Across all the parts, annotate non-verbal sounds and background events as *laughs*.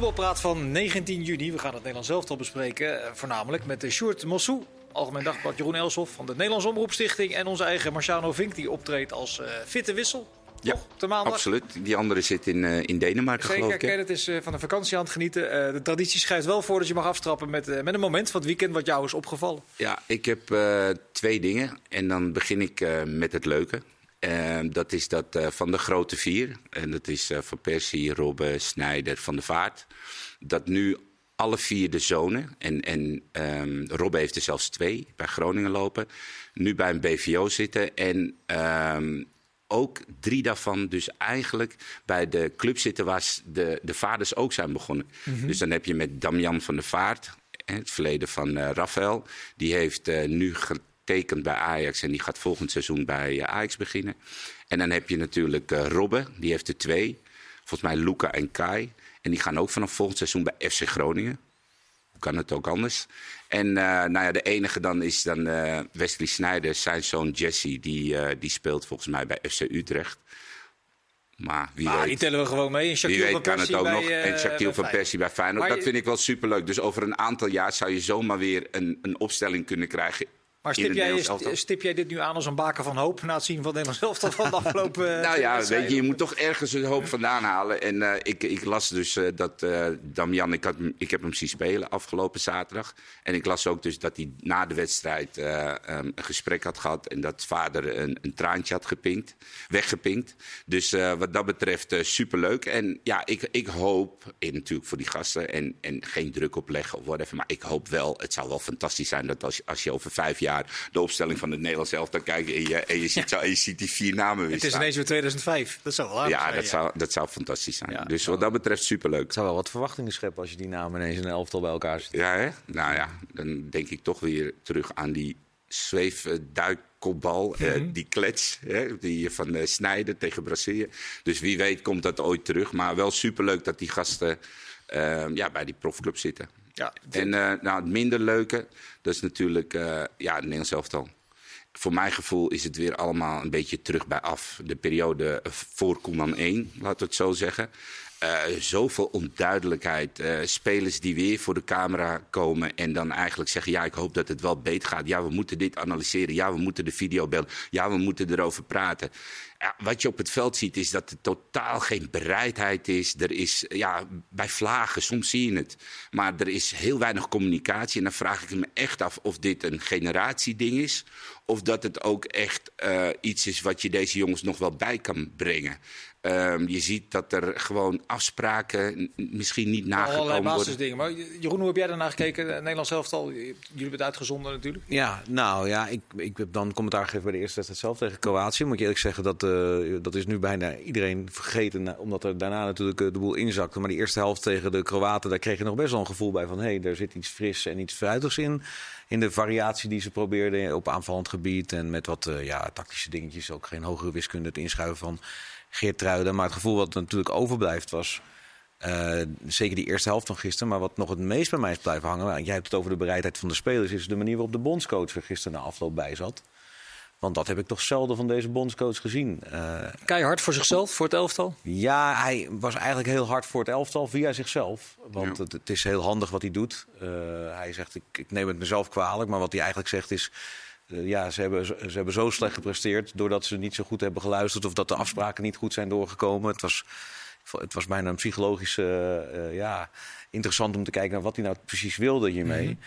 voetbalpraat van 19 juni. We gaan het Nederlands elftal bespreken. eh, Voornamelijk met de Sjoerd Mossou. Algemeen Dagblad Jeroen Elshoff van de Nederlandse Omroepstichting. En onze eigen Marciano Vink die optreedt als eh, fitte wissel. Ja, de. Absoluut. Die andere zit in, eh, in Denemarken, Zeker, geloof ik. kijk, het is van een vakantie aan het genieten. De traditie schrijft wel voor dat je mag aftrappen met, met een moment van het weekend wat jou is opgevallen. Ja, ik heb twee dingen. En dan begin ik met het leuke. Eh, dat is dat eh, van de grote vier. En dat is eh, Van Persie, Robben, Snijder, Van der Vaart. Dat nu alle vier de zonen, en, en ehm Robben heeft er zelfs twee bij Groningen lopen, nu bij een BVO zitten. En ehm, ook drie daarvan dus eigenlijk bij de club zitten waar de, de vaders ook zijn begonnen. Dus dan heb je met Damian van der Vaart, het verleden van eh Rafael. Die heeft eh, nu getekend bij Ajax en die gaat volgend seizoen bij eh, Ajax beginnen. En dan heb je natuurlijk eh Robben, die heeft er twee. Volgens mij Luca en Kai. En die gaan ook vanaf volgend seizoen bij FC Groningen. Hoe kan het ook anders? En eh, nou ja, de enige dan is dan Wesley Sneijder, zijn zoon Jesse. Die, die speelt volgens mij bij FC Utrecht. Maar wie Ah, weet, die tellen we gewoon mee. En wie Shaquille weet van kan het Persie ook bij, nog. En Shaquille van. Persie bij Feyenoord. Maar Dat je- vind ik wel superleuk. Dus over een aantal jaar zou je zomaar weer een, een opstelling kunnen krijgen. Maar stip jij, stip dit nu aan als een baken van hoop na het zien van Nederlands elftal van de afgelopen *laughs* eh, Nou twee ja, weet je, je moet toch ergens een hoop vandaan halen. En eh, ik, ik las dus eh, dat eh Damian, ik, had, ik heb hem zien spelen afgelopen zaterdag. En ik las ook dus dat hij na de wedstrijd eh, ehm, een gesprek had gehad. En dat vader een, een traantje had gepinkt, weggepinkt. Dus eh, wat dat betreft eh, superleuk. En ja, ik, ik hoop, en natuurlijk voor die gasten, en, en geen druk opleggen of whatever. Maar ik hoop wel, het zou wel fantastisch zijn dat als, als je over vijf jaar de opstelling van het Nederlands elftal kijkt. En je, en je, ziet, zo, en je ziet die vier namen weer Het is staan. ineens weer 2005. Dat zou wel aardig Ja, zijn, dat zou, dat zou fantastisch zijn. Ja. dus wat dat betreft superleuk. Het zou wel wat verwachtingen scheppen als je die namen ineens in een elftal bij elkaar zit. Ja, hè? Nou ja, dan denk ik toch weer terug aan die zweefduikkopbal, eh, die klets, hè? die van eh Snijder tegen Brazilië. Dus wie weet komt dat ooit terug. Maar wel superleuk dat die gasten eh, ja, bij die profclub zitten. Ja, En eh, nou, het minder leuke, dat is natuurlijk eh, ja, het Nederlands elftal. Voor mijn gevoel is het weer allemaal een beetje terug bij af. De periode voor Koeman 1, laten we het zo zeggen. Eh, zoveel onduidelijkheid. Eh, spelers die weer voor de camera komen en dan eigenlijk zeggen: Ja, ik hoop dat het wel beter gaat. Ja, we moeten dit analyseren. Ja, we moeten de video bellen. Ja, we moeten erover praten. Ja, wat je op het veld ziet is dat er totaal geen bereidheid is. Er is, ja, bij vlagen, soms zie je het. Maar er is heel weinig communicatie. En dan vraag ik me echt af of dit een generatieding is. Of dat het ook echt eh, iets is wat je deze jongens nog wel bij kan brengen. Ehm, je ziet dat er gewoon afspraken misschien niet allerlei nagekomen worden. basisdingen. Maar Jeroen, hoe heb jij daarna gekeken? Het Nederlands elftal, jullie hebben het uitgezonden natuurlijk. Ja, nou ja, ik, ik heb dan commentaar gegeven bij de eerste wedstrijd zelf tegen Kroatië. Moet ik eerlijk zeggen, dat, eh, dat is nu bijna iedereen vergeten. Omdat er daarna natuurlijk eh, de boel inzakte. Maar die eerste helft tegen de Kroaten, daar kreeg je nog best wel een gevoel bij van... hé, hey, er zit iets fris en iets fruitigs in. In de variatie die ze probeerden op aanvallend gebied. En met wat eh, ja, tactische dingetjes. Ook geen hogere wiskunde het inschuiven van Geert Truiden. Maar het gevoel wat natuurlijk overblijft was... Eh, zeker die eerste helft van gisteren. Maar wat nog het meest bij mij is blijven hangen. want Jij hebt het over de bereidheid van de spelers. Is de manier waarop de bondscoach er gisteren na afloop bij zat. Want dat heb ik toch zelden van deze bondscoach gezien. Eh, Keihard voor zichzelf, voor het elftal. ja, hij was eigenlijk heel hard voor het elftal via zichzelf. Want Ja. het, het is heel handig wat hij doet. Eh, hij zegt, ik, ik neem het mezelf kwalijk. Maar wat hij eigenlijk zegt is... eh, ja, ze hebben, ze hebben zo slecht gepresteerd... doordat ze niet zo goed hebben geluisterd... of dat de afspraken niet goed zijn doorgekomen. Het was, het was bijna een psychologische... eh, ja, interessant om te kijken naar wat hij nou precies wilde hiermee.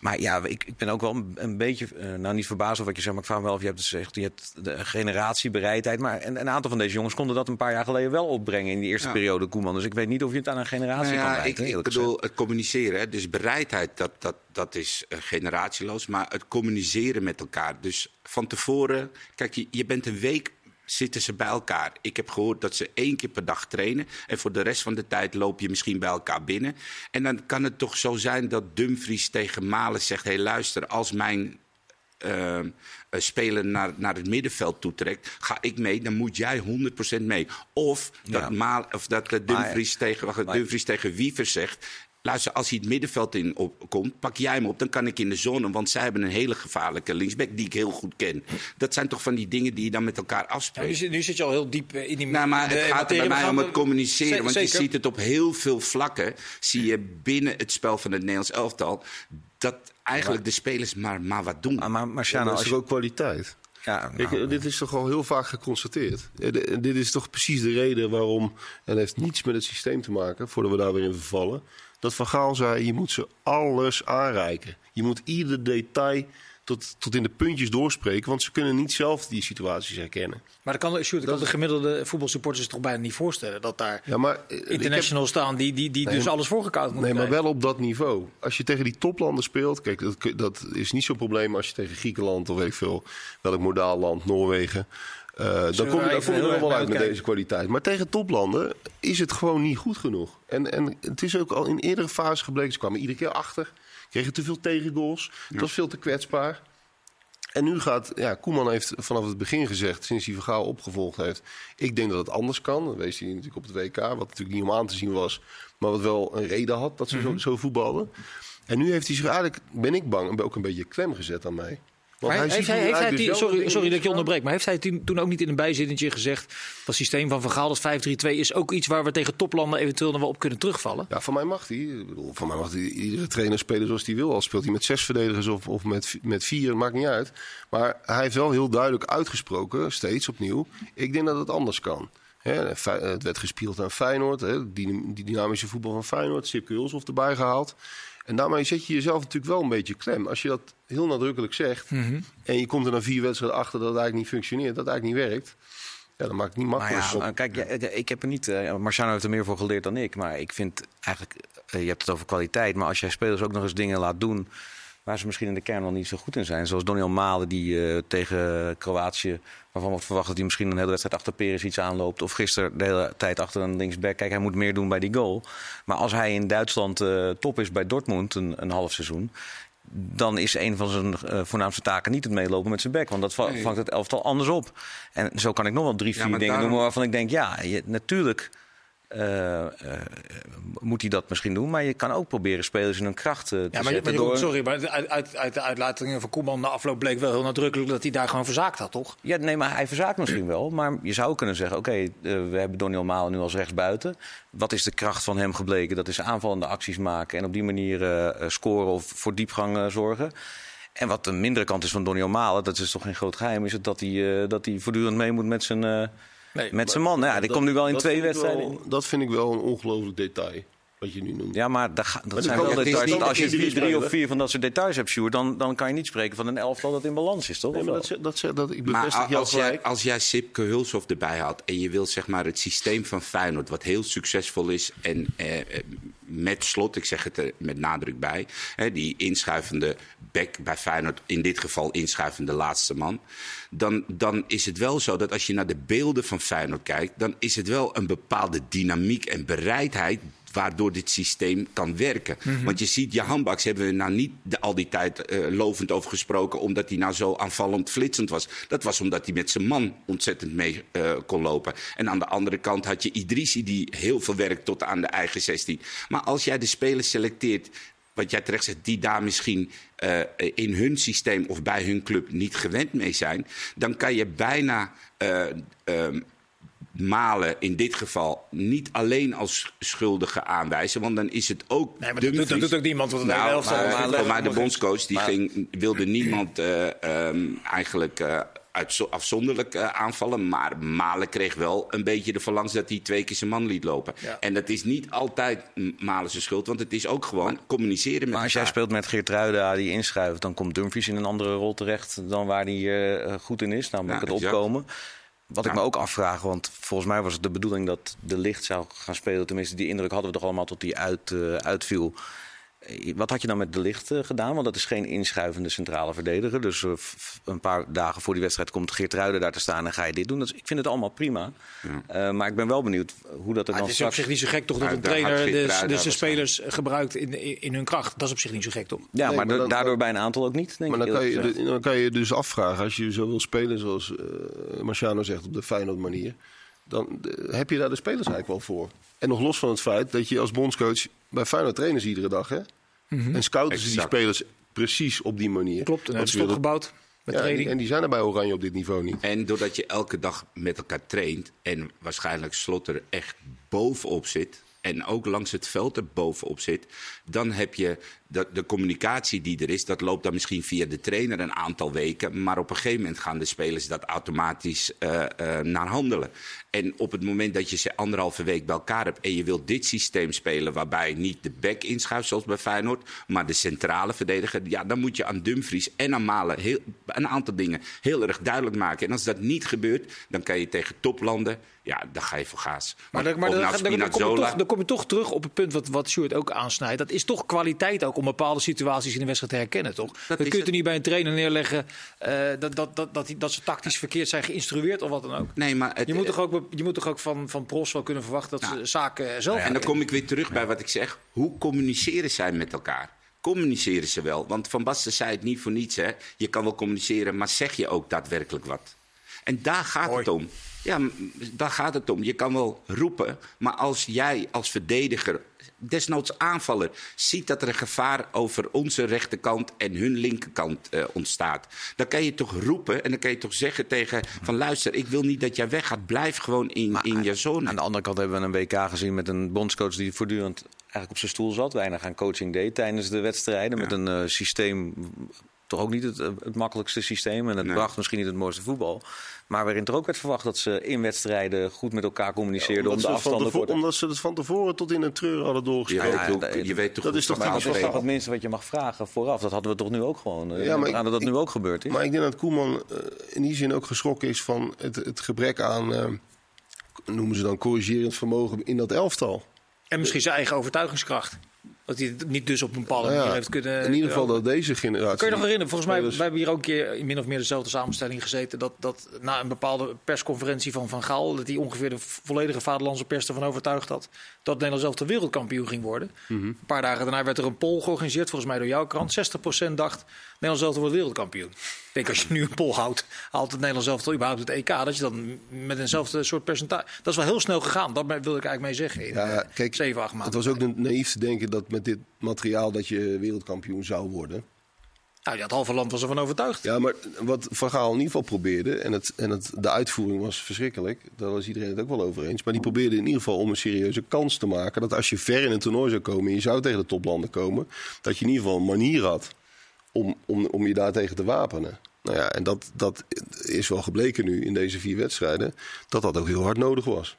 Maar ja, ik, ik ben ook wel een, een beetje, eh, nou niet verbaasd over wat je zegt, maar ik vraag me wel of je hebt gezegd, je hebt de generatiebereidheid. Maar een, een aantal van deze jongens konden dat een paar jaar geleden wel opbrengen in die eerste Ja. periode Koeman. Dus ik weet niet of je het aan een generatie Nou kan ja, ik, wijten, ik eerlijk bedoel, het communiceren. Hè? Dus bereidheid, dat, dat, dat is eh, generatieloos. Maar het communiceren met elkaar. Dus van tevoren, kijk, je, je bent een week zitten ze bij elkaar. Ik heb gehoord dat ze één keer per dag trainen. En voor de rest van de tijd loop je misschien bij elkaar binnen. En dan kan het toch zo zijn dat Dumfries tegen Malen zegt... hé, hey, luister, als mijn eh, eh, speler naar, naar het middenveld toetrekt, ga ik mee, dan moet jij 100% mee. Of dat, Ja. Maal, of dat eh, Dumfries, tegen, wacht, maar- Dumfries tegen Wiever zegt. Luister, als hij het middenveld in op, komt, pak jij hem op. Dan kan ik in de zone, want zij hebben een hele gevaarlijke linksback die ik heel goed ken. Dat zijn toch van die dingen die je dan met elkaar Ja, afspreekt. nu, zit, nu zit je al heel diep eh, in die Nou, maar de het gaat er bij mij om het communiceren. Want je ziet het op heel veel vlakken. Zie je binnen het spel van het Nederlands elftal. Dat eigenlijk de spelers maar, maar wat doen. Maar maar als is je... toch ook kwaliteit? Ja, Kijk, nou, eh, dit is toch al heel vaak geconstateerd. Eh, de- Dit is toch precies de reden waarom, en dat heeft niets met het systeem te maken, voordat we daar weer in vervallen, dat Van Gaal zei, je moet ze alles aanreiken. Je moet ieder detail tot, tot in de puntjes doorspreken, want ze kunnen niet zelf die situaties herkennen. Maar dat kan, Sjoerd, dat kan de gemiddelde voetbalsupporters zich toch bijna niet voorstellen. Dat daar Ja, maar, eh, heb- internationals staan die, die, die Nee, dus alles voorgekoud moeten Nee, maar wel op dat niveau. Als je tegen die toplanden speelt, kijk, dat, dat is niet zo'n probleem als je tegen Griekenland of weet ik veel, welk modaal land, Noorwegen. Eh, dan kom je, daar wel uit met deze kwaliteit. Maar tegen toplanden is het gewoon niet goed genoeg. En, en het is ook al in eerdere fases gebleken. Ze kwamen iedere keer achter, kregen te veel tegengoals. Het was veel te kwetsbaar. En nu gaat, ja, Koeman heeft vanaf het begin gezegd, sinds hij Vergaal opgevolgd heeft, ik denk dat het anders kan. Dat wees hij natuurlijk op het WK, wat natuurlijk niet om aan te zien was, maar wat wel een reden had dat ze Mhm. zo, zo voetbalden. En nu heeft hij zich eigenlijk, ben ik bang, ook een beetje klem gezet aan mij. Want hij heeft hij, nu heeft hij eigenlijk die- dezelfde sorry, sorry dat ik je onderbreek, maar heeft hij toen- ook niet in een bijzinnetje gezegd... dat systeem van Van Gaal, dat 5-3-2, is ook iets waar we tegen toplanden eventueel nog wel op kunnen terugvallen? Ja, van mij mag hij. Ik bedoel, van mij mag hij iedere trainer spelen zoals hij wil. Al speelt hij met zes verdedigers of, of met, met vier, maakt niet uit. Maar hij heeft wel heel duidelijk uitgesproken, steeds opnieuw. Ik denk dat het anders kan. Het werd gespeeld aan Feyenoord. Die, die dynamische voetbal van Feyenoord. Sipke Hulshoff erbij gehaald. En daarmee zet je jezelf natuurlijk wel een beetje klem. Als je dat heel nadrukkelijk zegt... Mhm. en je komt er na vier wedstrijden achter dat het eigenlijk niet functioneert... dat het eigenlijk niet werkt... Ja, dan maakt het niet Maar makkelijk. ja, maar kijk, ja, ik heb er niet. eh, Marciano heeft er meer voor geleerd dan ik. Maar ik vind eigenlijk. eh, je hebt het over kwaliteit. Maar als jij spelers ook nog eens dingen laat doen. Waar ze misschien in de kern nog niet zo goed in zijn. Zoals Doniel Malen, die eh, tegen Kroatië. waarvan we verwachten dat hij misschien een hele wedstrijd achter Peres iets aanloopt. Of gisteren de hele tijd achter een linksback. Kijk, hij moet meer doen bij die goal. Maar als hij in Duitsland eh, top is bij Dortmund een, een half seizoen dan is een van zijn eh, voornaamste taken niet het meelopen met zijn bek. Want dat va- Nee. vangt het elftal anders op. En zo kan ik nog wel drie, vier dingen daarom- noemen waarvan ik denk, ja, je, natuurlijk eh, moet hij dat misschien doen. Maar je kan ook proberen spelers in hun kracht eh, te Ja, maar, zetten. maar door... sorry, maar uit, uit, uit de uitlatingen van Koeman na afloop bleek wel heel nadrukkelijk dat hij daar gewoon verzaakt had, toch? Ja, nee, maar hij verzaakt misschien wel. Maar je zou kunnen zeggen, oké, we hebben Doniel Malen nu als rechtsbuiten. Wat is de kracht van hem gebleken? Dat is aanvallende acties maken en op die manier scoren of voor diepgang zorgen. En wat de mindere kant is van Doniel Malen, dat is toch geen groot geheim, is het dat hij, dat hij voortdurend mee moet met zijn, Nee, met zijn man. Ja, die komt nu wel in twee wedstrijden. wel- dat vind ik wel een ongelooflijk detail, wat je nu noemt. Ja, maar dat, dat dat zijn wel het is details. niet als je dat drie of vier van dat soort details hebt, Sjoerd, dan, dan kan je niet spreken van een elftal dat in balans is, toch? Nee, maar dat, dat, ze- dat, ik Maar bevestig als jij, als jij Sipke Hulshoff erbij had en je wilt zeg maar het systeem van Feyenoord, wat heel succesvol is en eh, eh, met slot, ik zeg het er met nadruk bij, hè, die inschuivende back bij Feyenoord, in dit geval inschuivende laatste man, dan, dan is het wel zo dat als je naar de beelden van Feyenoord kijkt, dan is het wel een bepaalde dynamiek en bereidheid waardoor dit systeem kan werken. Want je ziet, je handbaks hebben we nou niet de, al die tijd eh, lovend over gesproken... omdat hij nou zo aanvallend flitsend was. Dat was omdat hij met zijn man ontzettend mee eh, kon lopen. En aan de andere kant had je Idrissi die heel veel werkt tot aan de eigen 16. Maar als jij de spelers selecteert... Wat jij terecht zegt, die daar misschien eh, in hun systeem of bij hun club niet gewend mee zijn, dan kan je bijna eh, ehm, Malen in dit geval niet alleen als schuldige aanwijzen, want dan is het ook. Nee, maar dat doet, dat Dumfries. doet ook niemand. Want Nou, elftal maar, maar, gewoon maar de bondscoach die Maar- ging, wilde niemand eh, ehm, eigenlijk eh, afzonderlijk eh, aanvallen. Maar Malen kreeg wel een beetje de verlangs dat hij twee keer zijn man liet lopen. Ja. En dat is niet altijd Malen zijn schuld, want het is ook gewoon communiceren met Maar als jij speelt met Geertruida die inschuift, dan komt Dumfries in een andere rol terecht dan waar hij eh, goed in is. Namelijk Ja, het exact. opkomen. Wat ik me ook afvraag, want volgens mij was het de bedoeling dat de licht zou gaan spelen. Tenminste, die indruk hadden we toch allemaal tot die uit, eh, uitviel. Eh, Wat had je dan met de licht eh, gedaan? Want dat is geen inschuivende centrale verdediger. Dus eh, een paar dagen voor die wedstrijd komt Geertruida daar te staan en ga je dit doen. Dus ik vind het allemaal prima. Eh, maar ik ben wel benieuwd hoe dat er Maar dan het is op straks... zich niet zo gek toch dat een trainer de, de, spelers gebruikt in, in, hun kracht. Dat is op zich niet zo gek toch? Ja, Nee, maar, maar da- dan- daardoor bij een aantal ook niet, denk Maar ik dan kan, je, dan kan je dus afvragen, als je zo wil spelen zoals eh Marciano zegt op de Feyenoord manier. dan heb je daar de spelers eigenlijk wel voor. En nog los van het feit dat je als bondscoach bij Feyenoord trainen ze iedere dag. Hè? En scouten ze die spelers precies op die manier. Klopt, en ze is opgebouwd met Ja, en, die, training. en die zijn er bij Oranje op dit niveau niet. En doordat je elke dag met elkaar traint en waarschijnlijk Slotter echt bovenop zit. En ook langs het veld er bovenop zit. Dan heb je de, de communicatie die er is. Dat loopt dan misschien via de trainer een aantal weken. Maar op een gegeven moment gaan de spelers dat automatisch eh, eh, naar handelen. En op het moment dat je ze anderhalve week bij elkaar hebt. en je wilt dit systeem spelen. waarbij niet de back inschuift zoals bij Feyenoord. maar de centrale verdediger. Ja, dan moet je aan Dumfries en aan Malen heel, een aantal dingen heel erg duidelijk maken. En als dat niet gebeurt, dan kan je tegen toplanden. Ja, dan ga je voor gaas. Maar, maar dan, nou dan, dan, kom je toch, dan kom je toch terug op het punt wat, wat Sjoerd ook aansnijdt. Dat is toch kwaliteit ook om bepaalde situaties in de wedstrijd te herkennen, toch? Dat, is kun je het. er niet bij een trainer neerleggen eh, dat, dat, dat, dat, dat ze tactisch verkeerd zijn geïnstrueerd of wat dan ook. Nee, maar het, Je moet toch ook, je moet toch ook van, van pros wel kunnen verwachten dat ze zaken zelf En dan kom ik weer terug bij wat ik zeg. Hoe communiceren zij met elkaar? Communiceren ze wel? Want Van Basten zei het niet voor niets. Hè? Je kan wel communiceren, maar zeg je ook daadwerkelijk wat? En daar gaat het om. Ja, daar gaat het om. Je kan wel roepen, maar als jij als verdediger, desnoods aanvaller, ziet dat er een gevaar over onze rechterkant en hun linkerkant eh, ontstaat, dan kan je toch roepen en dan kan je toch zeggen tegen van luister, ik wil niet dat jij weggaat, blijf gewoon in, in je zone. Aan de andere kant hebben we een WK gezien met een bondscoach die voortdurend eigenlijk op zijn stoel zat. Weinig aan coaching deed tijdens de wedstrijden. Met een eh, systeem, toch ook niet het, eh, het makkelijkste systeem. En het Nee. bracht misschien niet het mooiste voetbal. Maar waarin er ook werd verwacht dat ze in wedstrijden goed met elkaar communiceerden. Omdat om de ze, het van afstanden voor omdat ze het van tevoren tot in een treur hadden doorgesproken. ja, je weet toch dat is toch dat is toch het minste wat je mag vragen vooraf. Dat hadden we toch nu ook gewoon. eh, Ja, maar aan dat dat ik- nu ook gebeurd is. Maar ik denk dat Koeman eh, in die zin ook geschrokken is van het, het gebrek aan, noemen ze dan, corrigerend vermogen in dat elftal. En misschien zijn eigen overtuigingskracht. Dat hij het niet dus op een bepaalde Nou ja, manier heeft kunnen... in ieder geval dat deze generatie. Kun je nog herinneren? Volgens mij spelers- wij hebben hier ook een keer in min of meer dezelfde samenstelling gezeten. Dat, dat na een bepaalde persconferentie van Van Gaal. dat hij ongeveer de volledige vaderlandse pers ervan overtuigd had. dat Nederland zelf de wereldkampioen ging worden. Mhm. Een paar dagen daarna werd er een poll georganiseerd, volgens mij door jouw krant. 60% dacht Nederland zelf wordt wereldkampioen. Ik denk als je nu een poll houdt, haalt het Nederland zelf überhaupt het EK. Dat je dan met eenzelfde soort percentage. Dat is wel heel snel gegaan. Dat wilde ik eigenlijk mee zeggen. In, Ja, eh, kijk, 7, 8 Het maanden. was ook naïef te denken dat met dit materiaal dat je wereldkampioen zou worden. Nou, ja, het halve land was ervan overtuigd. Ja, maar wat Van Gaal in ieder geval probeerde, en, het, en het, de uitvoering was verschrikkelijk, daar was iedereen het ook wel over eens. Maar die probeerde in ieder geval om een serieuze kans te maken. Dat als je ver in een toernooi zou komen en je zou tegen de toplanden komen, dat je in ieder geval een manier had om, om, om je daartegen te wapenen. Nou ja, en dat, dat is wel gebleken nu in deze vier wedstrijden, dat dat ook heel hard nodig was.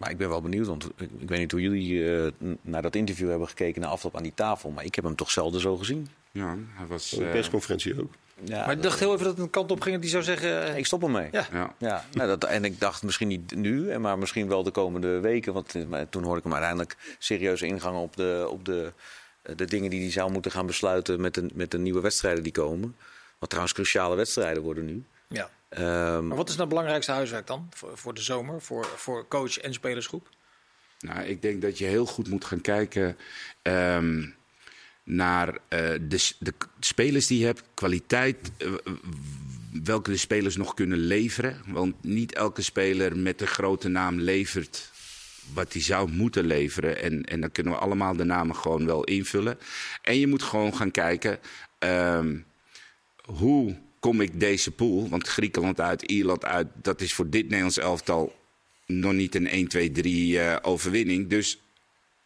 Maar ik ben wel benieuwd, want ik, ik weet niet hoe jullie eh, naar dat interview hebben gekeken na afloop aan die tafel. Maar ik heb hem toch zelden zo gezien. Ja, hij was... De eh, persconferentie ook. Ja, Maar ik dacht heel even dat het een kant op ging dat hij zou zeggen... eh, ik stop ermee. Ja. ja. Ja, nou, dat, en ik dacht misschien niet nu, maar misschien wel de komende weken. Want toen hoorde ik hem uiteindelijk serieus ingaan op de, op de, de dingen die hij zou moeten gaan besluiten met de, met de nieuwe wedstrijden die komen. Wat trouwens cruciale wedstrijden worden nu. ja. Ehm, Maar wat is nou het belangrijkste huiswerk dan voor, voor de zomer, voor, voor coach en spelersgroep? Nou, ik denk dat je heel goed moet gaan kijken ehm, naar eh, de, de spelers die je hebt, kwaliteit, eh, welke de spelers nog kunnen leveren. Want niet elke speler met een grote naam levert wat hij zou moeten leveren. En, en dan kunnen we allemaal de namen gewoon wel invullen. En je moet gewoon gaan kijken. ehm, hoe kom ik deze pool, want Griekenland uit, Ierland uit, dat is voor dit Nederlands elftal nog niet een 1, 2, 3 eh, overwinning. Dus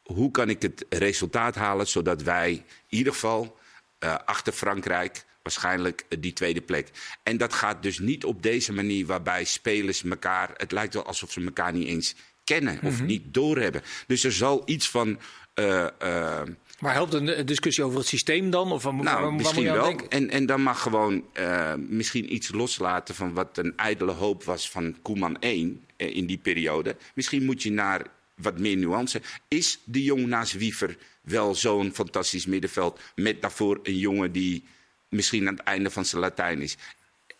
hoe kan ik het resultaat halen zodat wij in ieder geval eh, achter Frankrijk waarschijnlijk eh, die tweede plek. En dat gaat dus niet op deze manier waarbij spelers elkaar, het lijkt wel alsof ze elkaar niet eens kennen of niet doorhebben. Dus er zal iets van. eh, Maar helpt een discussie over het systeem dan? Of waar, nou, waar misschien wel. En, en dan mag gewoon eh, misschien iets loslaten van wat een ijdele hoop was van Koeman 1 eh, in die periode. Misschien moet je naar wat meer nuance. Is de jong naast Wiever wel zo'n fantastisch middenveld met daarvoor een jongen die misschien aan het einde van zijn Latijn is?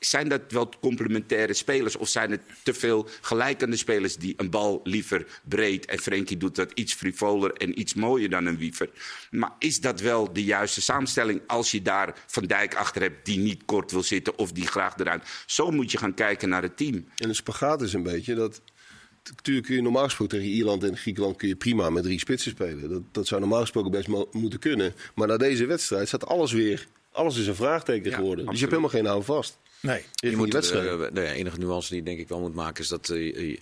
Zijn dat wel complementaire spelers of zijn het te veel gelijkende spelers die een bal liever breed en Frenkie doet dat iets frivoler en iets mooier dan een Wiever? Maar is dat wel de juiste samenstelling als je daar Van Dijk achter hebt die niet kort wil zitten of die graag eruit? Zo moet je gaan kijken naar het team. En de spagaat is een beetje dat Natuurlijk kun je normaal gesproken tegen Ierland en Griekenland kun je prima met drie spitsen spelen. Dat, dat zou normaal gesproken best mo- moeten kunnen. Maar na deze wedstrijd staat alles weer. Alles is een vraagteken Ja, geworden. Dus je hebt helemaal geen houvast. Nee. Je Je moet die wedstrijd. eh, de enige nuance die ik denk ik wel moet maken is dat eh,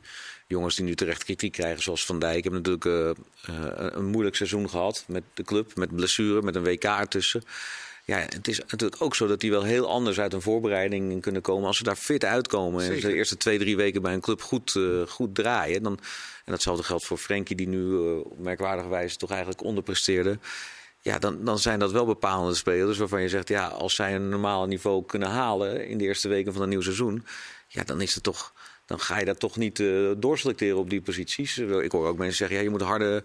jongens die nu terecht kritiek krijgen, zoals Van Dijk, hebben natuurlijk eh, een- moeilijk seizoen gehad met de club, met blessure, met een WK ertussen. Ja, het is natuurlijk ook zo dat die wel heel anders uit een voorbereiding kunnen komen. Als ze daar fit uitkomen en Zeker. de eerste twee, drie weken bij een club goed, goed draaien. Dan, en datzelfde geldt voor Frenkie, die nu op merkwaardige wijze toch eigenlijk onderpresteerde. Ja, dan, dan zijn dat wel bepalende spelers waarvan je zegt, ja, als zij een normaal niveau kunnen halen in de eerste weken van een nieuw seizoen, ja, dan is het toch. Dan ga je dat toch niet eh, doorselecteren op die posities. Ik hoor ook mensen zeggen, ja, je moet harde,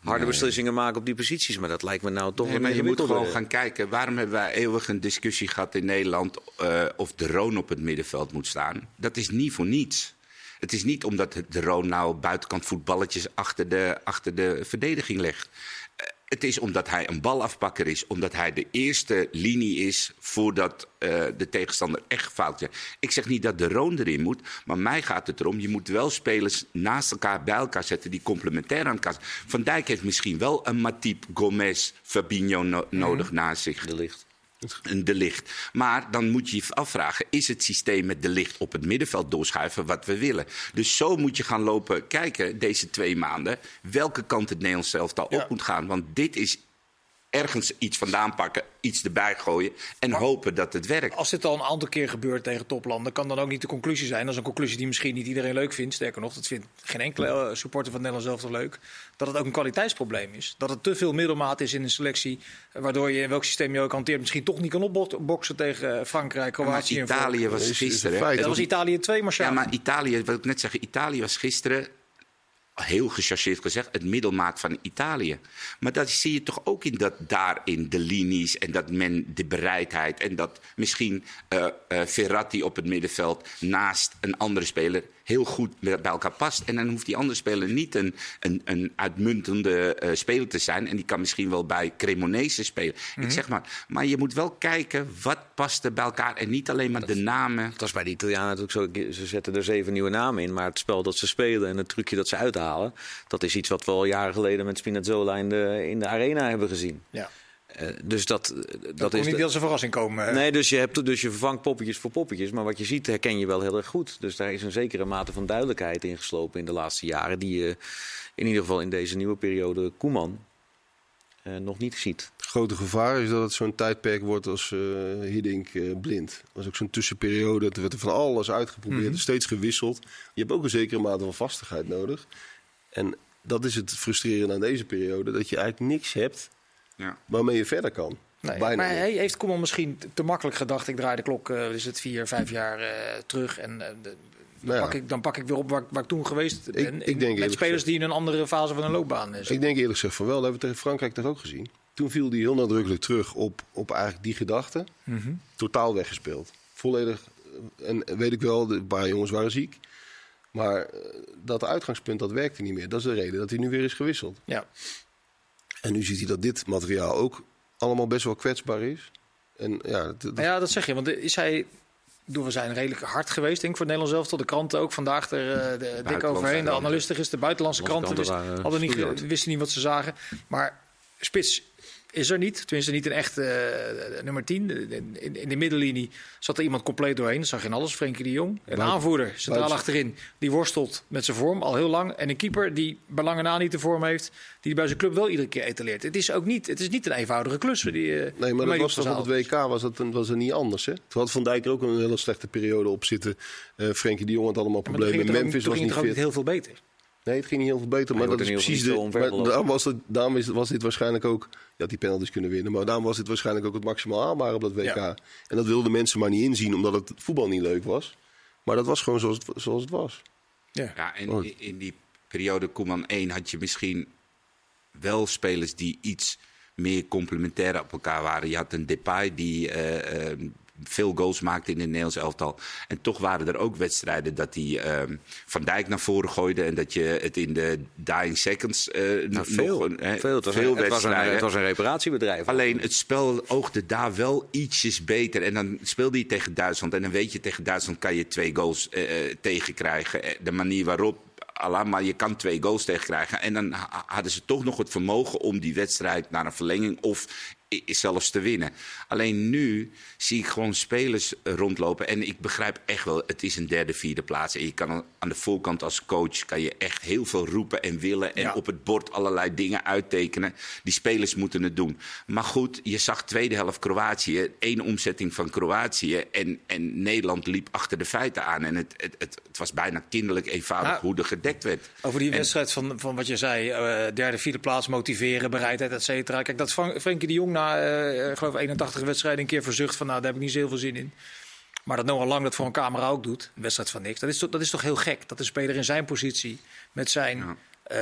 harde Nee. beslissingen maken op die posities. Maar dat lijkt me nou toch Nee, maar je moet gewoon gaan kijken. Waarom hebben wij eeuwig een discussie gehad in Nederland eh, of de Roon op het middenveld moet staan? Dat is niet voor niets. Het is niet omdat de Roon nou buitenkant voetballetjes achter de, achter de verdediging legt. Het is omdat hij een balafpakker is. Omdat hij de eerste linie is voordat eh, de tegenstander echt fout. Ik zeg niet dat de Roon erin moet. Maar mij gaat het erom. Je moet wel spelers naast elkaar bij elkaar zetten die complementair aan elkaar zijn. Van Dijk heeft misschien wel een Matip, Gomez, Fabinho no- nodig naast zich. De licht. Een de licht. Maar dan moet je je afvragen: is het systeem met de licht op het middenveld doorschuiven wat we willen? Dus zo moet je gaan lopen kijken deze twee maanden welke kant het Nederlands elftal Ja. op moet gaan. Want dit is ergens iets vandaan pakken, iets erbij gooien en hopen dat het werkt. Als dit al een aantal keer gebeurt tegen toplanden, kan dan ook niet de conclusie zijn. Dat is een conclusie die misschien niet iedereen leuk vindt. Sterker nog, dat vindt geen enkele eh, supporter van Nederland zelf leuk. Dat het ook een kwaliteitsprobleem is. Dat het te veel middelmaat is in een selectie. eh, Waardoor je in welk systeem je ook hanteert misschien toch niet kan opboksen tegen eh, Frankrijk, Kroatië en Italië was is een gisteren. Dat was Italië 2, Marciano. Ja, maar Italië, wat ik net zeg, Italië was gisteren, heel gechargeerd gezegd, het middelmaat van Italië. Maar dat zie je toch ook in dat daarin de linies en dat men de bereidheid en dat misschien eh, Ferrati op het middenveld naast een andere speler heel goed bij elkaar past. En dan hoeft die andere speler niet een, een, een uitmuntende eh, speler te zijn. En die kan misschien wel bij Cremonese spelen. Ik zeg maar, maar je moet wel kijken wat past er bij elkaar. En niet alleen maar de namen. Dat is bij de Italianen natuurlijk zo. Ze zetten er zeven nieuwe namen in. Maar het spel dat ze spelen en het trucje dat ze uithalen. Dat is iets wat we al jaren geleden met Spinazzola in de, in de arena hebben gezien. ja. Eh, dus dat, Dat, dat kon is. niet de- als een verrassing komen. Nee, dus je, hebt, dus je vervangt poppetjes voor poppetjes. Maar wat je ziet herken je wel heel erg goed. Dus daar is een zekere mate van duidelijkheid in geslopen in de laatste jaren. Die je in ieder geval in deze nieuwe periode Koeman eh, nog niet ziet. Het grote gevaar is dat het zo'n tijdperk wordt als eh Hiddink eh, blind. Dat was ook zo'n tussenperiode. Er werd er van alles uitgeprobeerd, steeds gewisseld. Je hebt ook een zekere mate van vastigheid nodig. En dat is het frustrerende aan deze periode. Dat je eigenlijk niks hebt Ja. waarmee je verder kan. Nee, Bijna maar niet. hij heeft Koeman misschien te- makkelijk gedacht. Ik draai de klok, eh, is het vier, vijf jaar eh, terug. En eh, de- dan, Nou ja. pak ik, dan pak ik weer op waar, ik- waar ik toen geweest ben. ik denk met spelers gezegd- die in een andere fase van hun loopbaan is. Ik denk eerlijk gezegd van wel. Dat hebben we tegen Frankrijk toch ook gezien. Toen viel hij heel nadrukkelijk terug op, op eigenlijk die gedachte. Mhm. Totaal weggespeeld. Volledig. En weet ik wel, de- een paar jongens waren ziek. Maar dat uitgangspunt, dat werkte niet meer. Dat is de reden dat hij nu weer is gewisseld. Ja. En nu ziet hij dat dit materiaal ook allemaal best wel kwetsbaar is. En ja, dat, dat- ja, dat zeg je. Want is hij... Doen we zijn redelijk hard geweest, denk ik, voor het Nederlands elftal. De kranten ook vandaag er eh, de, dik overheen. De analisten gisteren, de buitenlandse kranten, wisten, kranten hadden niet, ge- wisten niet wat ze zagen. Maar spits is er niet. Tenminste, niet een echte eh, nummer 10. In, de middenlinie zat er iemand compleet doorheen. Dat zag je in alles. Frenkie de Jong. Een aanvoerder, centraal buiten- achterin, die worstelt met zijn vorm al heel lang. En een keeper die bij lange na niet de vorm heeft. Die bij zijn club wel iedere keer etaleert. Het is ook niet, het is niet een eenvoudige klus. Die, eh, nee, maar dat was toch op het WK was dat, was dat niet anders. Hè? Toen had Van Dijk er ook een hele slechte periode op zitten. Eh Frenkie de Jong had allemaal problemen. er Memphis was niet er fit. heel veel beter. Nee, het ging niet heel veel beter. Maar Maar, dat is precies de. maar daarom, was het, daarom is, was dit waarschijnlijk ook. Je had die penalties kunnen winnen. Maar daarom was dit waarschijnlijk ook het maximaal haalbare op dat WK. Ja. En dat wilden mensen maar niet inzien, omdat het voetbal niet leuk was. Maar dat was gewoon zoals het, zoals het was. Ja. Ja, en Oh. in- in die periode Koeman 1 had je misschien wel spelers die iets meer complementair op elkaar waren. Je had een Depay die eh, eh, veel goals maakte in het Nederlands elftal. En toch waren er ook wedstrijden dat hij eh, Van Dijk naar voren gooide... en dat je het in de dying seconds nog veel. een- veel. Het, was veel een, het, was een, wedstrijden. het was een reparatiebedrijf. Alleen het spel oogde daar wel ietsjes beter. En dan speelde je tegen Duitsland. En dan weet je, tegen Duitsland kan je twee goals eh, tegenkrijgen. De manier waarop Allah, maar je kan twee goals tegen krijgen. En dan ha- hadden ze toch nog het vermogen om die wedstrijd naar een verlenging of i- zelfs te winnen. Alleen nu zie ik gewoon spelers rondlopen. En ik begrijp echt wel, het is een derde, vierde plaats. En je kan aan de voorkant als coach kan je echt heel veel roepen en willen. En Ja. op het bord allerlei dingen uittekenen. Die spelers moeten het doen. Maar goed, je zag tweede helft Kroatië. één omzetting van Kroatië. En, en Nederland liep achter de feiten aan. En het, het, het, het was bijna kinderlijk eenvoudig Nou, hoe er gedekt werd. Over die En- wedstrijd van, van wat je zei, eh, derde, vierde plaats, motiveren, bereidheid, et cetera. Kijk, dat Fran- Frenkie de Jong na, eh, ik geloof 81 wedstrijden een keer verzucht van, nou, daar heb ik niet zo heel veel zin in. Maar dat Noah Lang dat voor een camera ook doet, een wedstrijd van niks. Dat is, toch, dat is toch heel gek, dat de speler in zijn positie, met zijn eh,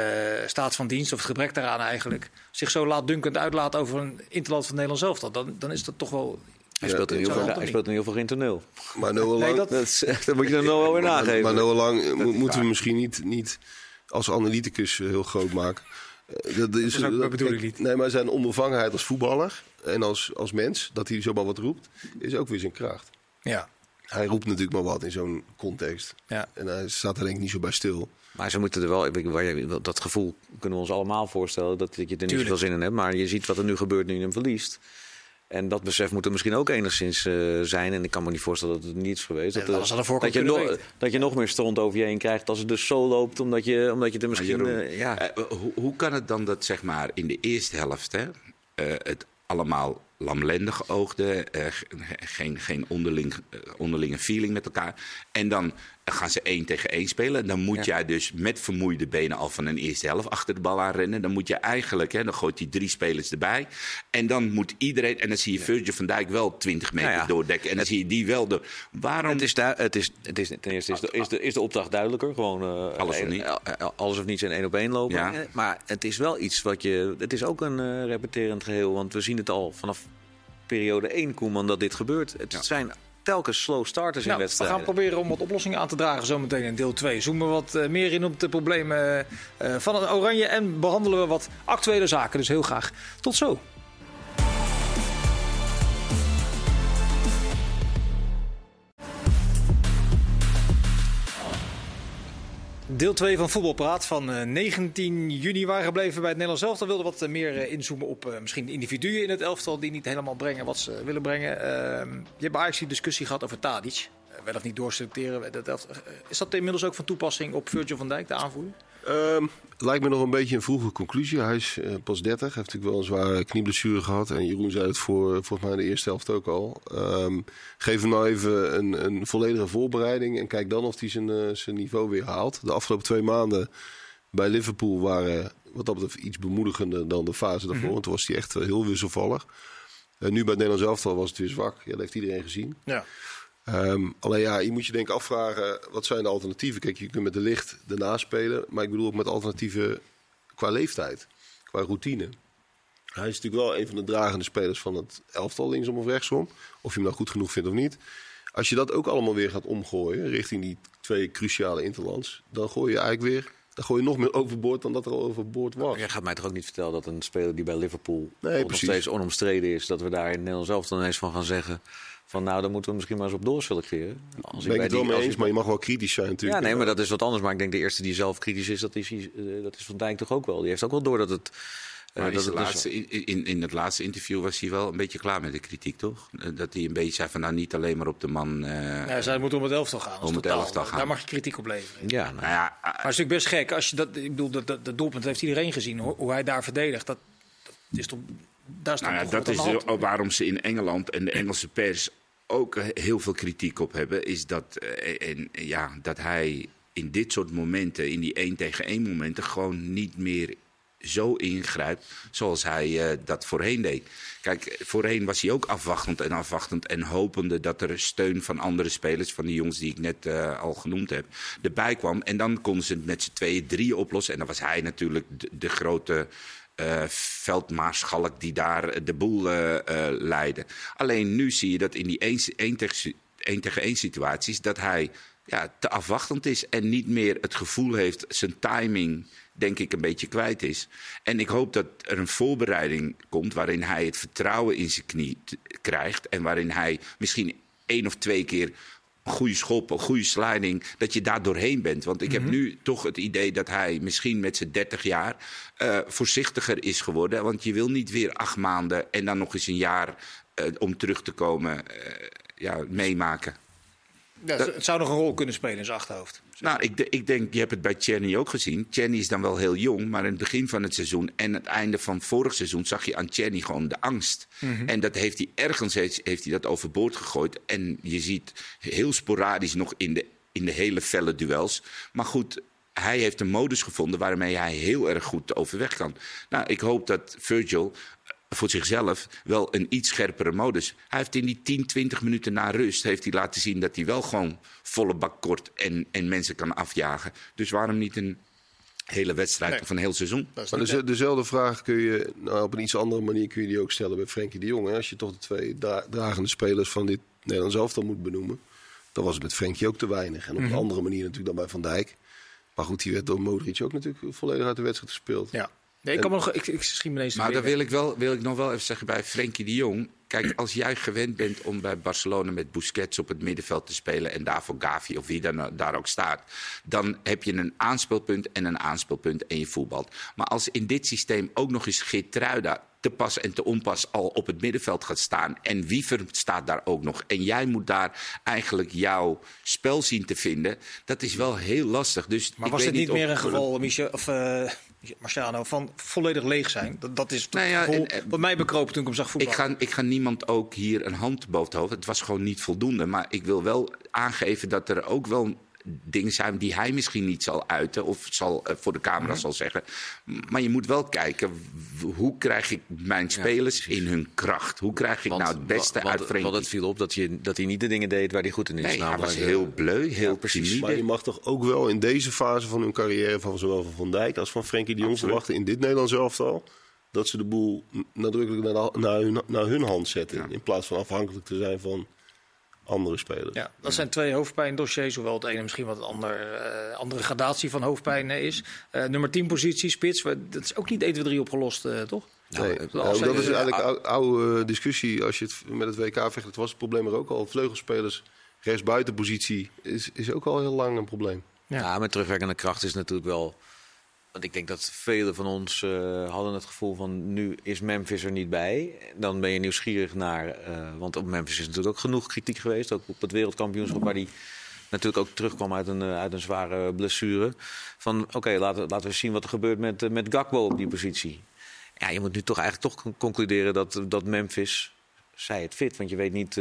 staat van dienst, of het gebrek daaraan eigenlijk, zich zo laatdunkend uitlaat over een interland van Nederland zelf. Dan, dan is dat toch wel... Hij speelt in Ja, ieder geval, dat hij speelt in ieder geval geen toneel. Maar Noah Nee, Lang, dat- Dat, *laughs* dat moet je dan nog wel weer nageven. maar Noah Lang eh, mo- moeten we misschien niet, niet als analyticus eh, heel groot maken. Eh, Dat, is, is ook- dat bedoel ik niet. Nee, maar zijn onbevangenheid als voetballer en als, als mens, dat hij zomaar wat roept, is ook weer zijn kracht. Ja, Hij roept natuurlijk maar wat in zo'n context. ja. En hij staat er denk ik niet zo bij stil. Maar ze moeten er wel, ik- waar je- dat gevoel kunnen we ons allemaal voorstellen, dat je er niet zoveel zin in hebt. Maar je ziet wat er nu gebeurt nu je hem verliest. En dat besef moet er misschien ook enigszins eh, zijn. En ik kan me niet voorstellen dat het niet is geweest. Nee, dat, dat je nog, weten. dat je nog meer stront over je heen krijgt als het dus zo loopt. Omdat je, omdat je er misschien... Jeroen, eh, ja. eh, hoe, hoe kan het dan dat zeg maar, in de eerste helft hè, eh, het allemaal lamlendig oogde, eh, ge- geen, geen onderling, onderlinge feeling met elkaar. En dan gaan ze één tegen één spelen. Dan moet Ja. jij dus met vermoeide benen al van een eerste helft achter de bal aan rennen. Dan moet je eigenlijk, hè, dan gooit hij drie spelers erbij. En dan moet iedereen, en dan zie je Virgil van Dijk wel 20 meter Nou ja. doordekken. En dan zie je die wel door. Waarom? Het is, het is, het is, ten eerste is de, is de, is de opdracht duidelijker. Gewoon eh, Alles of eh, niet. eh, alles of niets en één op één lopen. Ja. Maar het is wel iets wat je... Het is ook een repeterend geheel. Want we zien het al vanaf periode 1, Koeman, dat dit gebeurt. Het zijn telkens slow starters in Nou, we wedstrijden. gaan proberen om wat oplossingen aan te dragen zometeen in deel 2. Zoomen we wat eh, meer in op de problemen eh, van het Oranje en behandelen we wat actuele zaken. Dus heel graag tot zo. Deel 2 van Voetbalpraat van eh, 19 juni waren gebleven bij het Nederlands elftal. wilden wat eh, meer eh, inzoomen op eh, misschien individuen in het elftal die niet helemaal brengen wat ze willen brengen. Ehm, je hebt Ajax die discussie gehad over Tadic. Eh, wel of niet doorselecteren. Eh, Is dat inmiddels ook van toepassing op Virgil van Dijk, de aanvoerder? Ehm, lijkt me nog een beetje een vroege conclusie. Hij is eh, pas 30, heeft natuurlijk wel een zware knieblessure gehad. En Jeroen zei het voor, volgens mij in de eerste helft ook al. Ehm, geef hem nou even een, een volledige voorbereiding en kijk dan of hij zijn, eh, zijn niveau weer haalt. De afgelopen twee maanden bij Liverpool waren wat dat betreft iets bemoedigender dan de fase daarvoor. Want toen was hij echt heel wisselvallig. En nu bij het Nederlands elftal was het weer zwak. Ja, dat heeft iedereen gezien. Ja. Ehm, alleen ja, je moet je denk ik afvragen, wat zijn de alternatieven? Kijk, je kunt met de licht ernaast spelen, maar ik bedoel ook met alternatieven qua leeftijd, qua routine. Hij is natuurlijk wel een van de dragende spelers van het elftal, linksom of rechtsom. Of je hem nou goed genoeg vindt of niet. Als je dat ook allemaal weer gaat omgooien richting die twee cruciale interlands, dan gooi je eigenlijk weer, dan gooi je nog meer overboord dan dat er al overboord was. Jij gaat mij toch ook niet vertellen dat een speler die bij Liverpool Nee, nog steeds onomstreden is, dat we daar in Nederland zelf dan ineens van gaan zeggen van nou, dan moeten we misschien maar eens op doorselecteren. Als Daar ben ik bij het wel die- mee als eens, ik- maar je mag wel kritisch zijn natuurlijk. Ja, nee, maar dat is wat anders. Maar ik denk de eerste die zelf kritisch is, dat is, eh, dat is Van Dijk toch ook wel. Die heeft ook wel door dat het... eh, Maar dat het dus- laatste, in, in, in het laatste interview was hij wel een beetje klaar met de kritiek, toch? Eh, Dat hij een beetje zei van nou niet alleen maar op de man. eh, Ja, zij moeten om het elftal gaan. als Om het elftal gaan. Daar mag je kritiek op leveren. ja, nou, nou ja, Maar het is natuurlijk best gek. Als je dat, ik bedoel, dat, dat, dat doelpunt heeft iedereen gezien. Hoe, hoe hij daar verdedigt. Dat, dat is toch, daar nou ja, dat is de hand. ook waarom ze in Engeland en de Engelse pers ook eh, heel veel kritiek op hebben. Is dat, eh, en, ja, dat hij in dit soort momenten, in die één tegen één momenten, gewoon niet meer zo ingrijpt zoals hij eh, dat voorheen deed. Kijk, voorheen was hij ook afwachtend en afwachtend en hopende dat er steun van andere spelers, van die jongens die ik net eh, al genoemd heb, erbij kwam. En dan konden ze het met z'n tweeën, drieën oplossen. En dan was hij natuurlijk de, de grote eh veldmaarschalk die daar de boel leidde. Alleen nu zie je dat in die één, één, tegen, één tegen één situaties dat hij ja, te afwachtend is en niet meer het gevoel heeft zijn timing denk ik een beetje kwijt is. En ik hoop dat er een voorbereiding komt waarin hij het vertrouwen in zijn knie krijgt en waarin hij misschien één of twee keer een goede schop, een goede sliding, dat je daar doorheen bent. Want ik heb nu toch het idee dat hij misschien met zijn 30 jaar eh, voorzichtiger is geworden. Want je wil niet weer acht maanden en dan nog eens een jaar eh, om terug te komen eh, ja, meemaken. Ja, het zou nog een rol kunnen spelen in zijn achterhoofd. Nou, ik, ik denk, je hebt het bij Chenny ook gezien. Chenny is dan wel heel jong, maar in het begin van het seizoen en het einde van vorig seizoen zag je aan Chenny gewoon de angst. En dat heeft hij ergens heeft, heeft hij dat overboord gegooid. En je ziet heel sporadisch nog in de, in de hele felle duels. Maar goed, hij heeft een modus gevonden waarmee hij heel erg goed overweg kan. Nou, ik hoop dat Virgil voor zichzelf wel een iets scherpere modus. Hij heeft in die 10, 20 minuten na rust heeft hij laten zien dat hij wel gewoon volle bak kort en, en mensen kan afjagen. Dus waarom niet een hele wedstrijd Nee. of een heel seizoen? Maar dezelfde vraag kun je nou, op een iets andere manier kun je die ook stellen bij Frenkie de Jong. Hè? Als je toch de twee dra- dragende spelers van dit Nederlands elftal moet benoemen, dan was het met Frenkie ook te weinig. En op een andere manier natuurlijk dan bij Van Dijk. Maar goed, die werd door Modric ook natuurlijk volledig uit de wedstrijd gespeeld. ja. Nee, ik kan me nog, ik, ik schiet me ineens Maar dan binnen. wil ik, wel, wil ik nog wel even zeggen bij Frenkie de Jong. Kijk, als jij gewend bent om bij Barcelona met Busquets op het middenveld te spelen... en daarvoor Gavi of wie dan daar ook staat... dan heb je een aanspeelpunt en een aanspeelpunt en je voetbalt. Maar als in dit systeem ook nog eens Geertruida te pas en te onpas al op het middenveld gaat staan... en Wiever staat daar ook nog... en jij moet daar eigenlijk jouw spel zien te vinden... dat is wel heel lastig. Dus Maar ik was weet het niet meer een geval, Michel, of, eh, Marciano, van volledig leeg zijn? Dat, dat is het Nou ja, gevoel en- en- wat mij bekroop toen ik hem zag Ik voetballen. ga, ik ga niemand ook hier een hand boven het hoofd. Het was gewoon niet voldoende. Maar ik wil wel aangeven dat er ook wel dingen zijn die hij misschien niet zal uiten. Of zal, eh, voor de camera zal zeggen. Maar je moet wel kijken, hoe krijg ik mijn spelers in hun kracht? Hoe krijg ik Want, nou het beste want, uit want Frenkie? het viel op dat, je, dat hij niet de dingen deed waar hij goed in is. Nee, hij was namelijk, eh, heel bleu, heel precies. timide. Maar je mag toch ook wel in deze fase van hun carrière, van zowel van Van Dijk als van Frenkie de Jong, verwachten in dit Nederlands elftal. Dat ze de boel nadrukkelijk naar, de- naar, hun, naar hun hand zetten. In plaats van afhankelijk te zijn van andere spelers. Ja, dat zijn twee hoofdpijndossiers, hoewel het ene misschien wat een ander, eh, andere gradatie van hoofdpijn eh, is. Eh, nummer 10 positie, spits, we- dat is ook niet 1, 2, 3 opgelost, eh, toch? Nee, dat is eigenlijk een oude discussie. Als je het met het WK vecht, het was het probleem er ook al. Vleugelspelers, rechtsbuitenpositie is, is ook al heel lang een probleem. Ja. Ja. met terugwerkende kracht is natuurlijk wel. Want ik denk dat velen van ons eh, hadden het gevoel van nu is Memphis er niet bij. Dan ben je nieuwsgierig naar. eh, want op Memphis is natuurlijk ook genoeg kritiek geweest. Ook op het wereldkampioenschap waar die natuurlijk ook terugkwam uit een, eh, uit een zware blessure. Van oké, laten, laten we zien wat er gebeurt met, met Gakpo op die positie. Ja, je moet nu toch eigenlijk toch con- concluderen dat, dat Memphis, zij het fit, want je weet niet,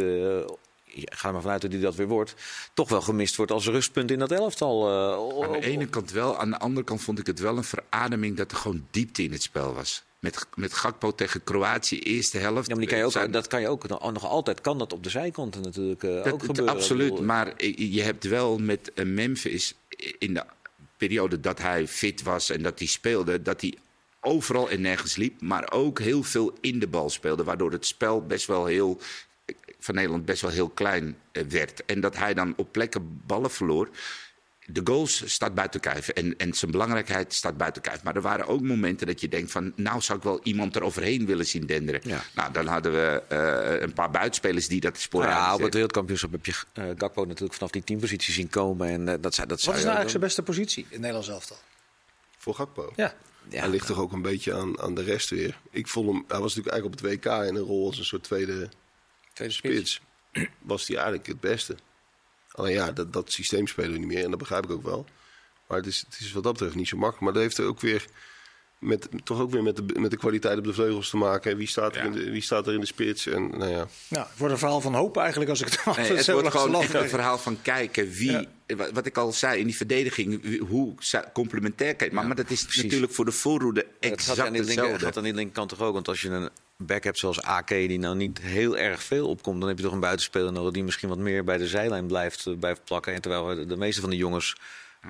je- ga er maar vanuit dat hij dat weer wordt, toch wel gemist wordt als rustpunt in dat elftal. eh, Aan de ene kant wel, aan de andere kant vond ik het wel een verademing dat er gewoon diepte in het spel was. Met, met Gakpo tegen Kroatië, eerste helft. Ja, maar die kan je ook, zijn- dat kan je ook nog, altijd, kan dat op de zijkanten natuurlijk eh, Dat- ook gebeuren. Absoluut, Ik maar je hebt wel met eh, Memphis in de periode dat hij fit was en dat hij speelde, dat hij overal en nergens liep, maar ook heel veel in de bal speelde, waardoor het spel best wel heel van Nederland best wel heel klein eh, werd en dat hij dan op plekken ballen verloor. De goals staat buiten kijf en, en zijn belangrijkheid staat buiten kijf. Maar er waren ook momenten dat je denkt van... nou zou ik wel iemand er overheen willen zien denderen. Ja. Nou, dan hadden we eh, een paar buitenspelers die dat sporadisch... ja, op het wereldkampioenschap heb je eh, Gakpo natuurlijk vanaf die teampositie zien komen. En dat, zou- dat Wat is nou eigenlijk zijn beste positie in het Nederlands elftal? Voor Gakpo. Ja, Ja, hij ligt toch ook een beetje aan, aan de rest weer. Ik vond hem, hij was natuurlijk eigenlijk op het WK in een rol als een soort tweede tweede spits. spits. Was hij eigenlijk het beste. Alleen ja, dat, dat systeem spelen we niet meer en dat begrijp ik ook wel. Maar het is, het is wat dat betreft niet zo makkelijk. Maar dat heeft er ook weer met, toch ook weer met de, met de kwaliteit op de vleugels te maken. En wie staat, er Ja. in de, wie staat er in de spits? En nou ja, Nou, het wordt een verhaal van hoop eigenlijk als ik het, *laughs* Nee, het het wordt gewoon echt een verhaal van kijken wie. Wat wat ik al zei in die verdediging, wie- hoe complementair kijkt. Maar, maar dat is precies. natuurlijk voor de voorroede Het gaat, exact hetzelfde. gaat aan die linkerkant toch ook. Want als je een back hebt zoals AK die nou niet heel erg veel opkomt... dan heb je toch een buitenspeler nodig die misschien wat meer bij de zijlijn blijft, eh, blijft plakken. En terwijl de, de meeste van de jongens,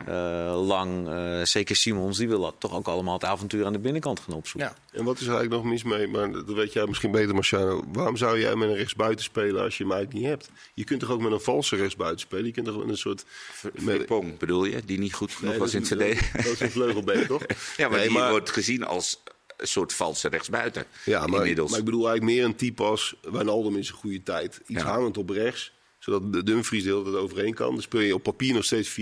eh, Lang, eh, zeker Simons... die willen toch ook allemaal het avontuur aan de binnenkant gaan opzoeken. Ja. En wat is er eigenlijk nog mis mee? Maar dat weet jij misschien beter, Marciano. Waarom zou jij met een rechtsbuiten spelen als je hem eigenlijk niet hebt? Je kunt toch ook met een valse rechtsbuiten spelen? Je kunt toch met een soort... met- Pong bedoel je, die niet goed genoeg Nee, was in dat het verdedigen. Dat is een vleugelbeen, toch? *laughs* Ja, maar Nee, die wordt gezien als een soort valse rechtsbuiten. Ja, maar, inmiddels. maar ik bedoel eigenlijk meer een type als Wijnaldum in zijn goede tijd. Iets Ja. hangend op rechts. Zodat de Dumfries de hele tijd overheen kan. Dan speel je op papier nog steeds 4-3-3.